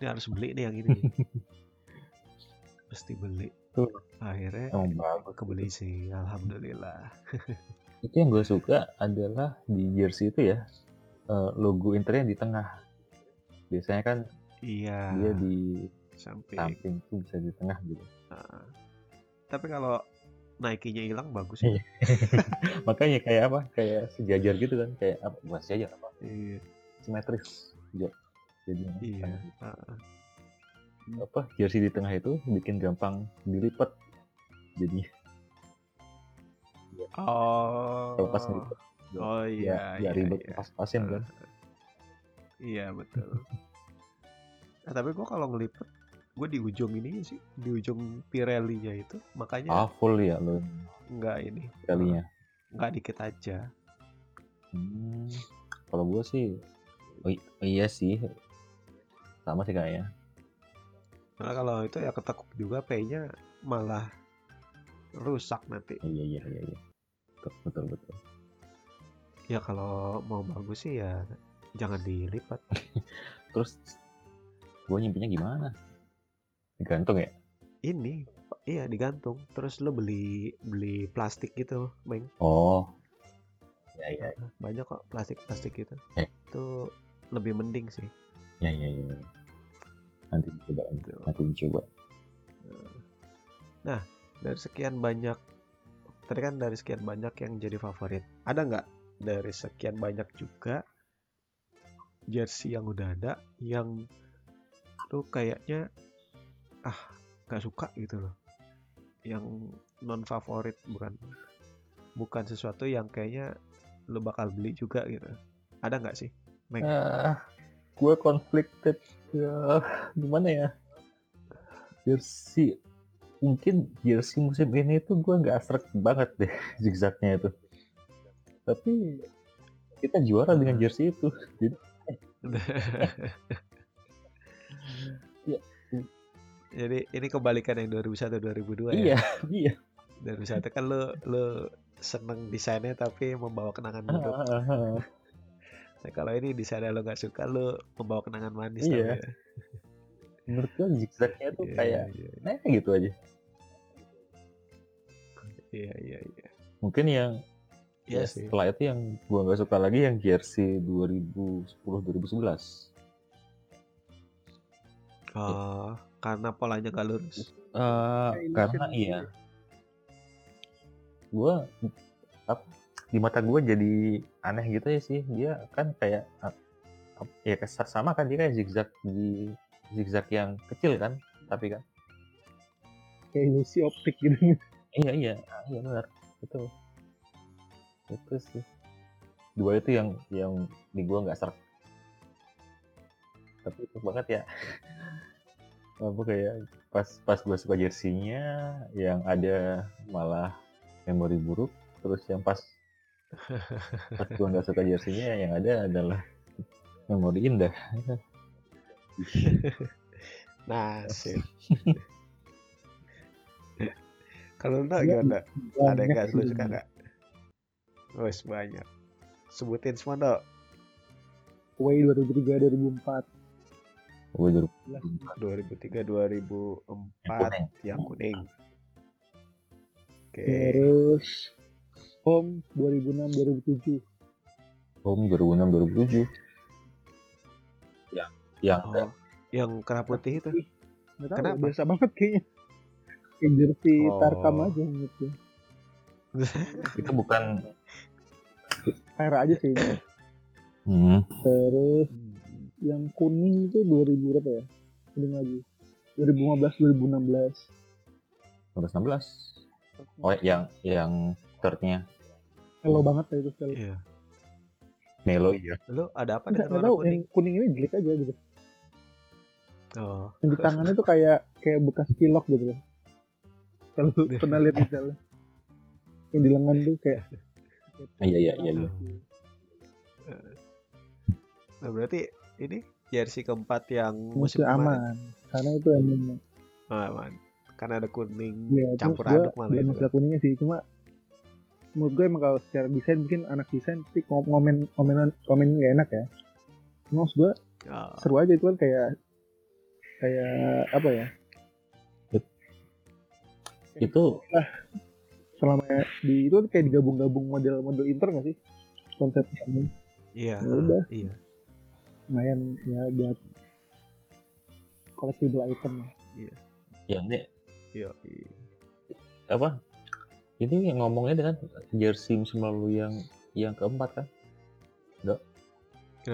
ini harus beli nih yang ini. Mesti beli. Tuh. Akhirnya bagus. kebeli sih, alhamdulillah. Itu yang gue suka adalah di jersey itu ya eh, logo Internya di tengah. Biasanya kan Iya. dia di samping. samping tuh bisa di tengah gitu. Nah, tapi kalau Nike-nya hilang bagus Iya. ya. Makanya kayak apa? Kayak sejajar gitu kan? Kayak apa? Bukan sejajar apa? Iya. Simetris. Ya. Jadi Iya. Ah, apa jersey di tengah itu bikin gampang dilipat. Jadi Oh. kalau pas ngelipat Oh ya iya. ya iya, ribet iya. pas-pasin kan. Iya betul. Nah, tapi gua kalau ngelipet, gue di ujung ini sih, di ujung Pirelli-nya itu, makanya Ah full ya lo nggak ini, kalinya. nggak dikit aja. Hmm, kalau gue sih, oh, i- iya sih, sama sih kayaknya. Karena kalau itu ya ketekuk juga P-nya malah rusak nanti. Iya iya iya iya. Betul betul betul. Ya kalau mau bagus sih ya jangan dilipat. Terus gue nyimpinya gimana? Digantung ya? Ini, iya digantung. Terus lo beli beli plastik gitu, Bang. Oh, ya ya Banyak kok plastik-plastik gitu. Eh. Itu lebih mending sih. ya ya ya. Nanti coba Gitu. nanti coba. Dari sekian banyak, tadi kan dari sekian banyak yang jadi favorit. Ada nggak dari sekian banyak juga jersey yang udah ada yang lu kayaknya ah nggak suka gitu loh. Yang non favorit bukan bukan sesuatu yang kayaknya lu bakal beli juga gitu. Ada nggak sih? Meg? Ah, gue conflicted ya gimana ya? Jersey mungkin jersey musim ini tuh gue nggak serak banget deh zigzagnya itu. Tapi kita juara dengan jersey itu. Jadi Jadi ini kebalikan yang 2001 2002 ya. iya iya. 2001 kan lu lu seneng desainnya tapi membawa kenangan buruk. Ah, Nah, kalau ini desainnya lo nggak suka lu membawa kenangan manis Iya. tapi ya. Menurut gue zigzagnya tuh Iya, kayak iya, nah gitu aja. iya iya iya. Mungkin yang Iya ya, sih. setelah itu yang gua nggak suka lagi yang jersey 2010 2011. Oh, karena polanya nggak lurus. Eh, karena iya. Gua ap- di mata gua jadi aneh gitu ya sih. Dia kan kayak ya sama kan dia kayak zigzag di zigzag yang kecil kan, tapi kan Kayak ilusi optik gitu. iya iya ah, iya benar itu itu sih dua itu yang yang di gua nggak serak tapi itu banget ya apa kayak pas pas gua suka jersinya yang ada malah memori buruk terus yang pas pas gua nggak suka jersinya yang ada adalah memori indah Nah, sip. kalau Iya, gimana? Ada yang nggak lu sih. suka nggak? Wes banyak. Sebutin semua dong. Way 2003 2004. gua dulu 2003 2004 yang kuning. Oke. Terus Home 2006 2007. home 2006 2007 yang yang Oh, yang kerah putih itu. Nggak Kenapa? biasa banget kayaknya. Kayak jersey Oh. Tarkam aja gitu. itu bukan Kayak aja sih. hmm, Terus yang kuning itu 2000 berapa ya? Kuning lagi. 2015 2016. 2016 Oh yang yang third-nya Hello banget ya itu sekali. Iya. Melo iya. Lu ada apa dengan warna tahu yang kuning? kuning ini jelek aja gitu. Oh, Yang di tangannya tuh kayak kayak bekas pilok gitu loh. Kalau lu pernah lihat misalnya. Yang di lengan tuh kayak Iya iya iya. iya. nah berarti ini jersey keempat yang musuh musim kemarin. aman. Karena itu emang Oh, aman. Karena ada kuning ya, campur aduk malah itu. masalah kuningnya sih cuma menurut gue emang kalau secara desain mungkin anak desain pasti ngom- ngomen ngomenan komen nggak enak ya cuma maksud gue Oh, seru aja itu kan kayak kayak apa ya Itu selama di itu kan kayak digabung-gabung model-model inter nggak sih konsepnya ini iya. Ya udah. Iya. lumayan ya buat collectible item yang ini Iya. apa? Ini yang ngomongnya dengan jersey musim lalu yang yang keempat kan? Kenapa?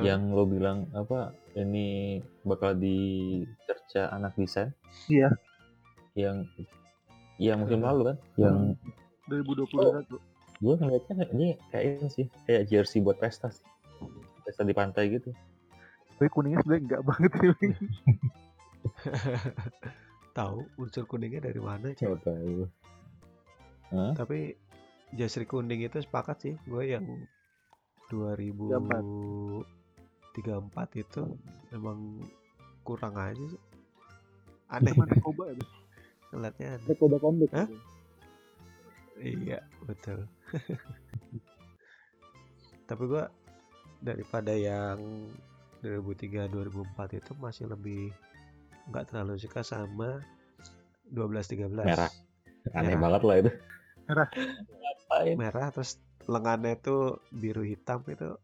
Yang lo bilang apa? Ini bakal dicerca anak desain? Iya. Yang yang musim lalu kan? Yang 2021 gue ngeliatnya ini kayak ini sih kayak jersey buat pesta sih pesta di pantai gitu tapi kuningnya sebenarnya enggak banget sih Tahu unsur kuningnya dari mana? Coba tahu Hah? Tapi jersey kuning itu sepakat sih gue yang 2034 itu emang kurang aja sih. Aneh cuma Rekoba ya ngeliatnya aneh. Rekoba comeback Hah? Iya, betul. Tapi gua daripada yang 2003 2004 itu masih lebih nggak terlalu suka sama 12 13. Merah. aneh Merah. banget lah itu Merah. ngapain Merah terus lengannya itu biru hitam itu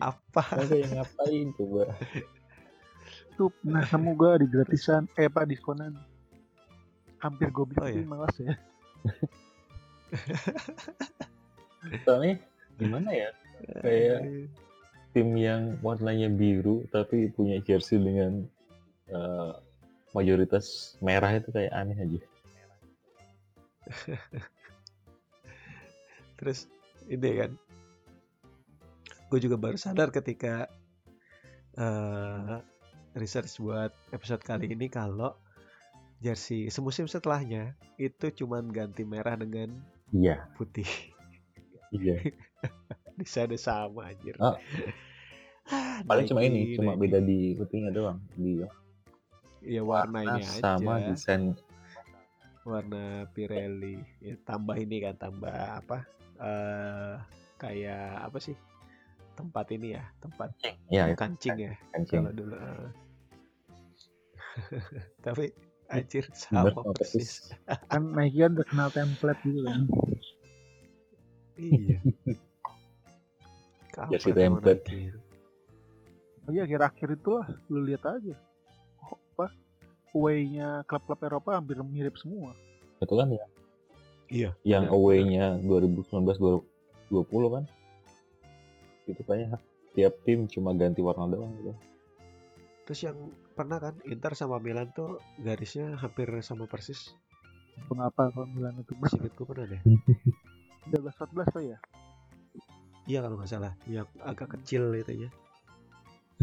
apa? Masa yang ngapain coba itu pernah nemu gue di gratisan eh apa diskonan hampir gue beli Oh, iya. malas ya soalnya gimana ya? Kayak- tim yang warnanya biru tapi punya jersey dengan eh, mayoritas merah itu kayak aneh aja. Terus ini kan, gue juga baru sadar ketika eh research buat episode kali ini kalau jersey semusim setelahnya itu cuman ganti merah dengan iya putih. iya Desainnya sama anjir. Ah. Ah, paling cuma ini cuma beda di putihnya doang di Iya warnanya warna sama aja. desain warna Pirelli ya tambah ini kan tambah apa eh kayak apa sih tempat ini ya tempat ya kancing ya kancing kalau dulu eh. tapi anjir bener sama sama persis. Kan Nike kan terkenal template gitu kan. Iya. Kapan Jersey emang template. Oh iya akhir-akhir itu lah lu lihat aja. Oh, apa? Away-nya klub-klub Eropa hampir mirip semua. Itu kan ya? Iya. Yang Bener, away-nya 2019 2020 kan? Itu kayaknya tiap tim cuma ganti warna doang gitu. Terus yang pernah kan Inter sama Milan tuh garisnya hampir sama persis. Mengapa kalau bilang itu Singkat gue pernah deh. 13 14 tuh ya? Iya kalau nggak salah, yang agak kecil itu ya.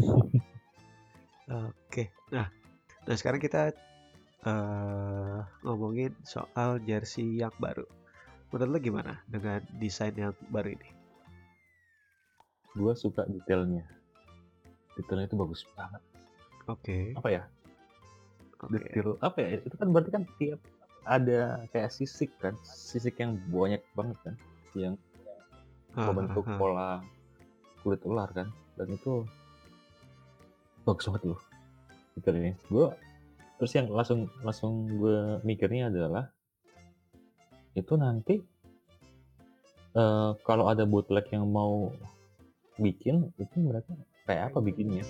Oke, nah, nah sekarang kita eh ngomongin soal jersey yang baru. Menurut lo gimana dengan desain yang baru ini? gua suka detailnya. Detailnya itu bagus banget Oke, apa ya? Oke. detail. Apa ya? Itu kan berarti kan tiap ada kayak sisik kan? Sisik yang banyak banget kan? Yang Ah, membentuk ah, ah. pola kulit ular kan? Dan itu bagus banget loh. Detail ini. Gue terus yang langsung langsung gue mikirnya adalah itu nanti eh, kalau ada bootleg yang mau bikin itu mereka kayak apa bikinnya?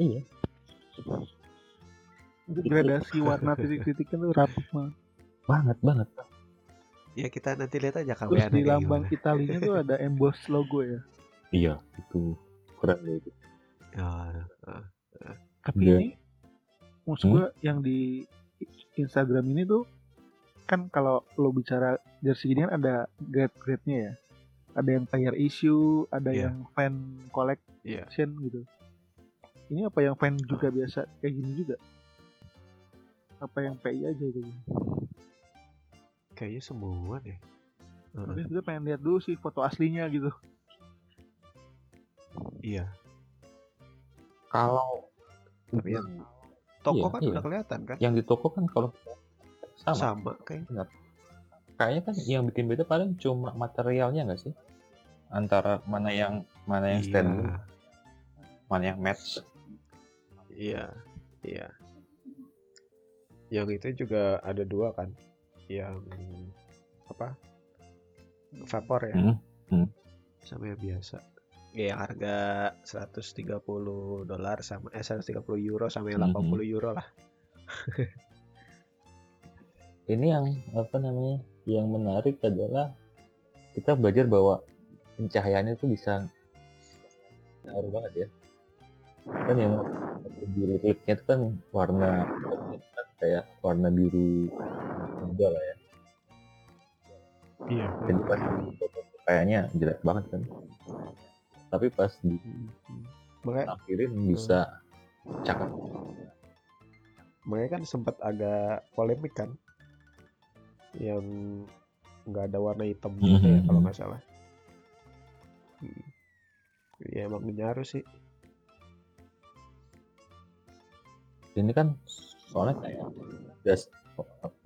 Iya gradasi warna titik-titiknya tuh rapih banget banget banget Ya kita nanti lihat aja terus kawiannya di lambang. Italinya tuh ada emboss logo ya iya itu keren deh itu Ah, ah. tapi Iya. ini maksud Hmm? gua yang di Instagram ini tuh kan kalau lo bicara jersey gini kan ada grade-grade-nya ya. Ada yang player issue, ada Iya. yang fan Iya. collection gitu. Ini apa yang fan juga biasa kayak gini juga? Apa yang PI aja gitu? Kayaknya semua deh. Tapi gue pengen lihat dulu sih foto aslinya gitu. iya. Kalau Tapi yang toko Iya, kan iya. udah kelihatan kan? yang di toko kan kalau sama, Sama kayak. kayaknya kan yang bikin beda paling cuma materialnya nggak sih? Antara mana yang mana yang Iya. stand, mana yang match. Iya, iya. Yang itu juga ada dua kan, yang apa? Vapor ya, Hmm. sama yang biasa. Ya, yang harga 130 dolar sama eh 130 euro sama yang Mhm. 80 euro lah. Ini yang apa namanya? Yang menarik adalah kita belajar bahwa pencahayaannya itu bisa ngaruh banget ya. Kan yang biru klipnya itu kan warna kayak warna biru muda lah ya. Iya. Jadi pas kayaknya jelek banget kan. Tapi pas Makanya, ditampirin bisa cakep. makanya kan sempat agak polemik kan, yang nggak ada warna hitam gitu ya Mhm. kalau nggak salah. Hmm. Ya emang nyaru sih. Ini kan soalnya kayak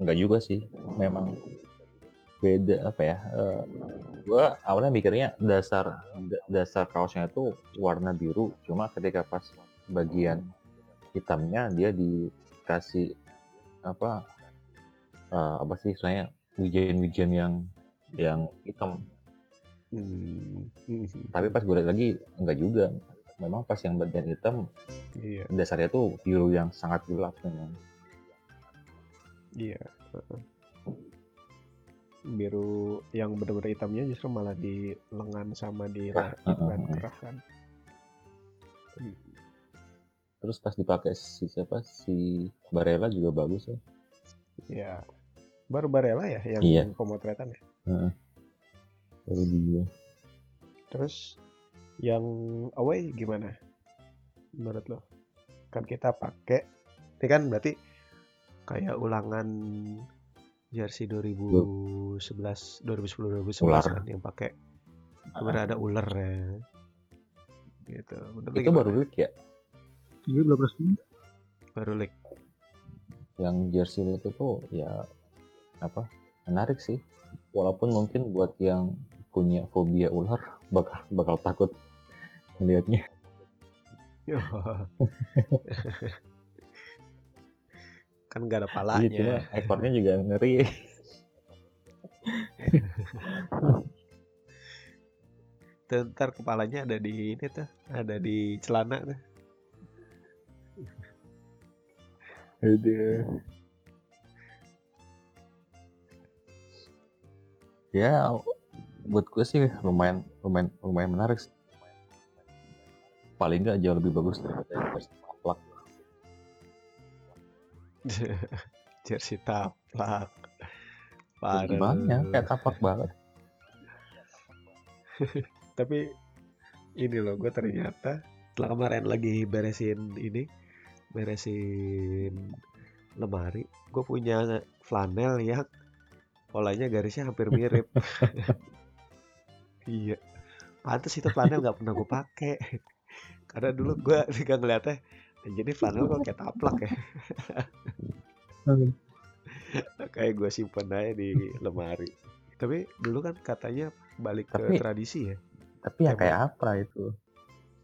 enggak juga sih. Memang beda apa ya? eh, gua awalnya mikirnya dasar da- dasar kaosnya itu warna biru, cuma ketika pas bagian hitamnya dia dikasih apa eh, apa sih istilahnya wijen-wijen yang yang hitam. Hmm. Tapi pas gue lihat lagi enggak juga. Memang pas yang bagian hitam Iya. dasarnya tuh biru yang sangat gelap memang. Iya. Biru yang benar-benar hitamnya justru malah di lengan sama di Kerah, heeh. kerah kan. Terus pas dipakai si siapa si Barella juga bagus ya. Iya. Baru Barella ya yang Iya. pemotretan ya. Baru dia. Terus yang away gimana? Menurut lo? Kan kita pakai ini kan berarti kayak ulangan jersey 2011 2010 2011 Ular. kan yang pakai kemudian ada ular ya. Gitu. Menurut Itu gimana? baru leak ya. Iya belum resmi. baru leak. Yang jersey leak itu ya apa? Menarik sih. Walaupun mungkin buat yang punya fobia ular bakal bakal takut melihatnya. kan nggak ada Iya, palanya. cuma ekornya juga ngeri. Tuh, ntar kepalanya ada di ini tuh, ada di celana tuh. Aduh. Ya, buat gue sih lumayan lumayan lumayan menarik sih. Paling nggak jauh lebih bagus daripada yang versi taplak. Jersey taplak. Parah. Gimana? Kayak taplak banget. Tapi ini loh, gue ternyata setelah kemarin lagi beresin ini, beresin lemari, gue punya flanel yang polanya garisnya hampir mirip. iya. Pantes itu flanel nggak pernah gue pakai. Karena dulu gue juga ngeliatnya, jadi flanel kok kayak taplak ya. kayak gue simpen aja di lemari. Tapi dulu kan katanya balik ke Tapi- tradisi ya. Tapi ya Emang. kayak apa itu?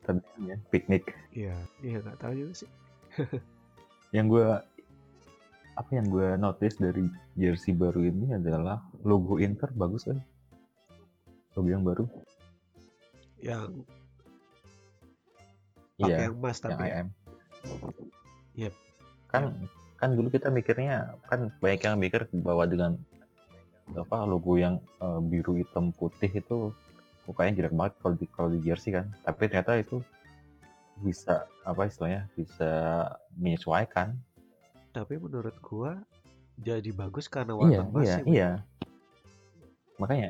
Tadinya piknik. Iya, iya nggak tahu juga sih. Yang gue apa yang gue notice dari jersey baru ini adalah logo Inter bagus kan? Logo yang baru. Yang pakai Iya, yang emas yang tapi ya. IM. Yep. Kan kan dulu kita mikirnya kan banyak yang mikir bahwa dengan apa logo yang eh, biru hitam putih itu mukanya jelek banget kalau di kalau di jersey kan. Tapi ternyata itu bisa apa istilahnya bisa menyesuaikan. Tapi menurut gua jadi bagus karena Iya, warna iya, emasnya. Bang. iya. Makanya.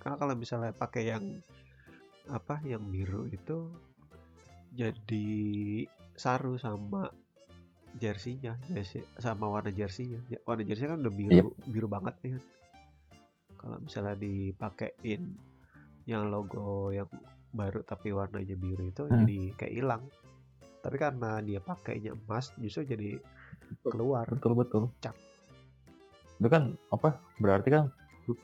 Karena kalau misalnya pakai yang apa yang biru itu jadi saru sama jersinya, jersey sama warna jersinya. Ya, Warna jersey kan udah biru, biru banget nih. kan. Kalau misalnya dipakein yang logo yang baru tapi warnanya biru itu Hmm. jadi kayak hilang. Tapi karena dia pakainya emas justru jadi keluar. betul betul. Cap. Itu kan apa? Berarti kan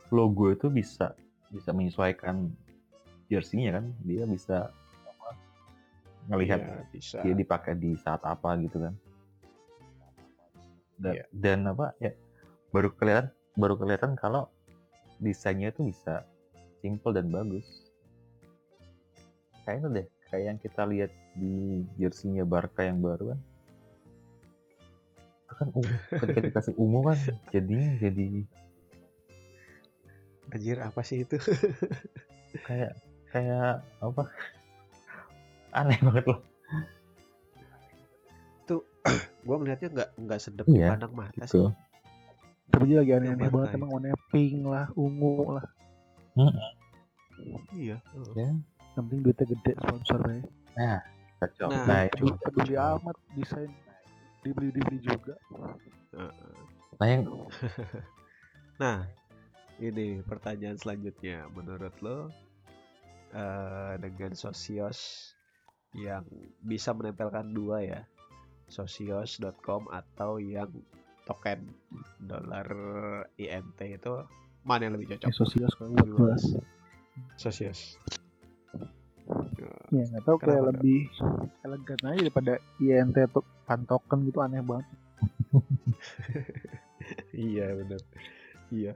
logo itu bisa bisa menyesuaikan jersinya kan. Dia bisa ngelihat Iya, bisa. dia dipakai di saat apa gitu kan. Dan, Iya. dan apa ya baru kelihatan baru kelihatan kalau desainnya itu bisa simple dan bagus. Kayak itu deh, kayak yang kita lihat di jersinya Barca yang baru kan. Itu kan ungu, ketika dikasih ungu kan jadinya jadi Anjir apa sih itu? kayak kayak apa? Aneh banget loh. Gua ngeliatnya nggak nggak sedep Iya, dipandang mata sih. Gitu. Tapi dia lagi aneh-aneh Yang banget warna emang warnanya pink lah, ungu lah. Iya. heeh. Ya, Yang penting duitnya gede sponsornya. kacau. Nah, Nah, itu. Peduli, peduli amat desain dibeli-dibeli juga. Heeh. Nah, yang Nah, ini pertanyaan selanjutnya. Menurut lo eh, dengan sosios yang bisa menempelkan dua ya, sosios.com atau yang token dolar INT itu mana yang lebih cocok? sosial kalau buat gua. Sosios. Ya nggak tahu kayak lebih elegan aja daripada INT atau pantoken gitu aneh banget. iya bener. Iya.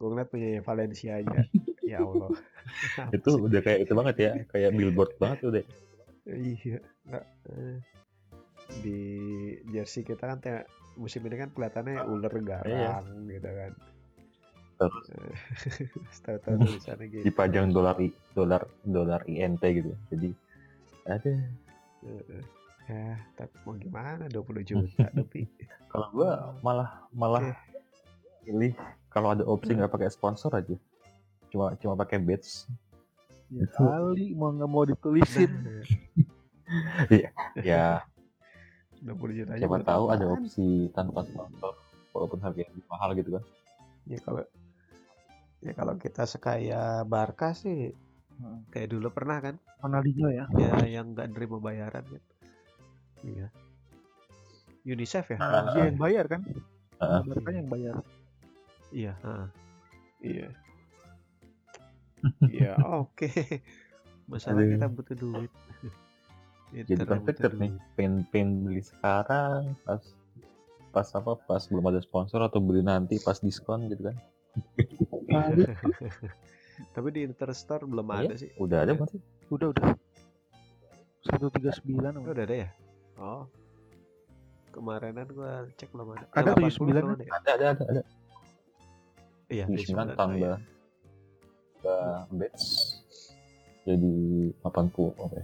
Gue ngeliat punya Valencia aja. ya Allah. itu udah kayak itu banget ya, kayak billboard banget udah. Iya, nggak. eh, Di jersey kita kan te- musim ini kan kelihatannya ular garang gitu kan. Terus Eh, Tahu-tahu tulisannya gitu. dipajang dolar dolar dolar INT gitu. Jadi ada. Ya, tapi mau gimana 20 juta tapi kalau gua malah malah pilih kalau ada opsi nggak pakai sponsor aja. Cuma cuma pakai badge. Ya Itu. kali mau nggak mau ditulisin. Ya, 20 juta aja siapa tahu ada opsi tanpa sponsor walaupun harganya lebih mahal gitu kan. Ya kalau ya kalau kita sekaya Barca sih Hmm. kayak dulu pernah kan Ronaldinho ya. ya yang nggak nerima bayaran kan. Iya. UNICEF ya? Ah. Dia yang bayar kan? Ah. Barca yang bayar. Iya, heeh. Iya. Iya, oke. Masalah Aduh. kita butuh duit. Jadi butuh nih. Pengen pengen beli sekarang pas pas apa pas belum ada sponsor atau beli nanti pas diskon gitu kan. Tapi di Interstore belum Iya. ada sih. Udah ada masih? udah udah. 139 Oh, udah ada ya? Oh. Kemarinan gua cek belum ada. Ada Yang 80 79 belum ada ya? Ada ada ada. Iya, Di 9 79, oh iya. tambah tambah batch jadi 80 oke.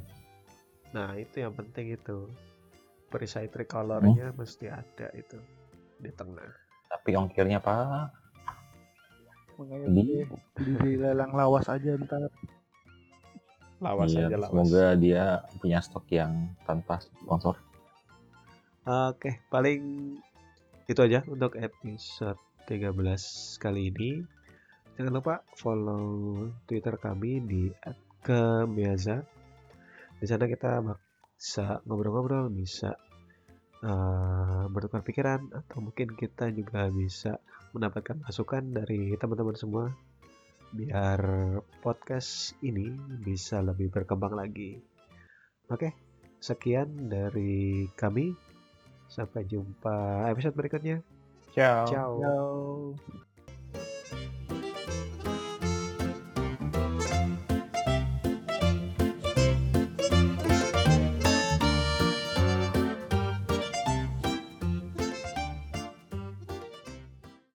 Nah, itu yang penting itu. Perisai tricolornya Hmm. mesti ada itu di tengah. Tapi ongkirnya pak makanya Di- dia di lelang lawas aja ntar. Lawas Iya, aja lawas. semoga dia punya stok yang tanpa sponsor. Oke, paling itu aja untuk episode 13 kali ini. Jangan lupa follow Twitter kami di @kemiaza. Di sana kita bisa ngobrol-ngobrol, bisa eh, bertukar pikiran, atau mungkin kita juga bisa mendapatkan masukan dari teman-teman semua biar podcast ini bisa lebih berkembang lagi. Oke, sekian dari kami. Sampai jumpa episode berikutnya. Ciao. Ciao. Yo.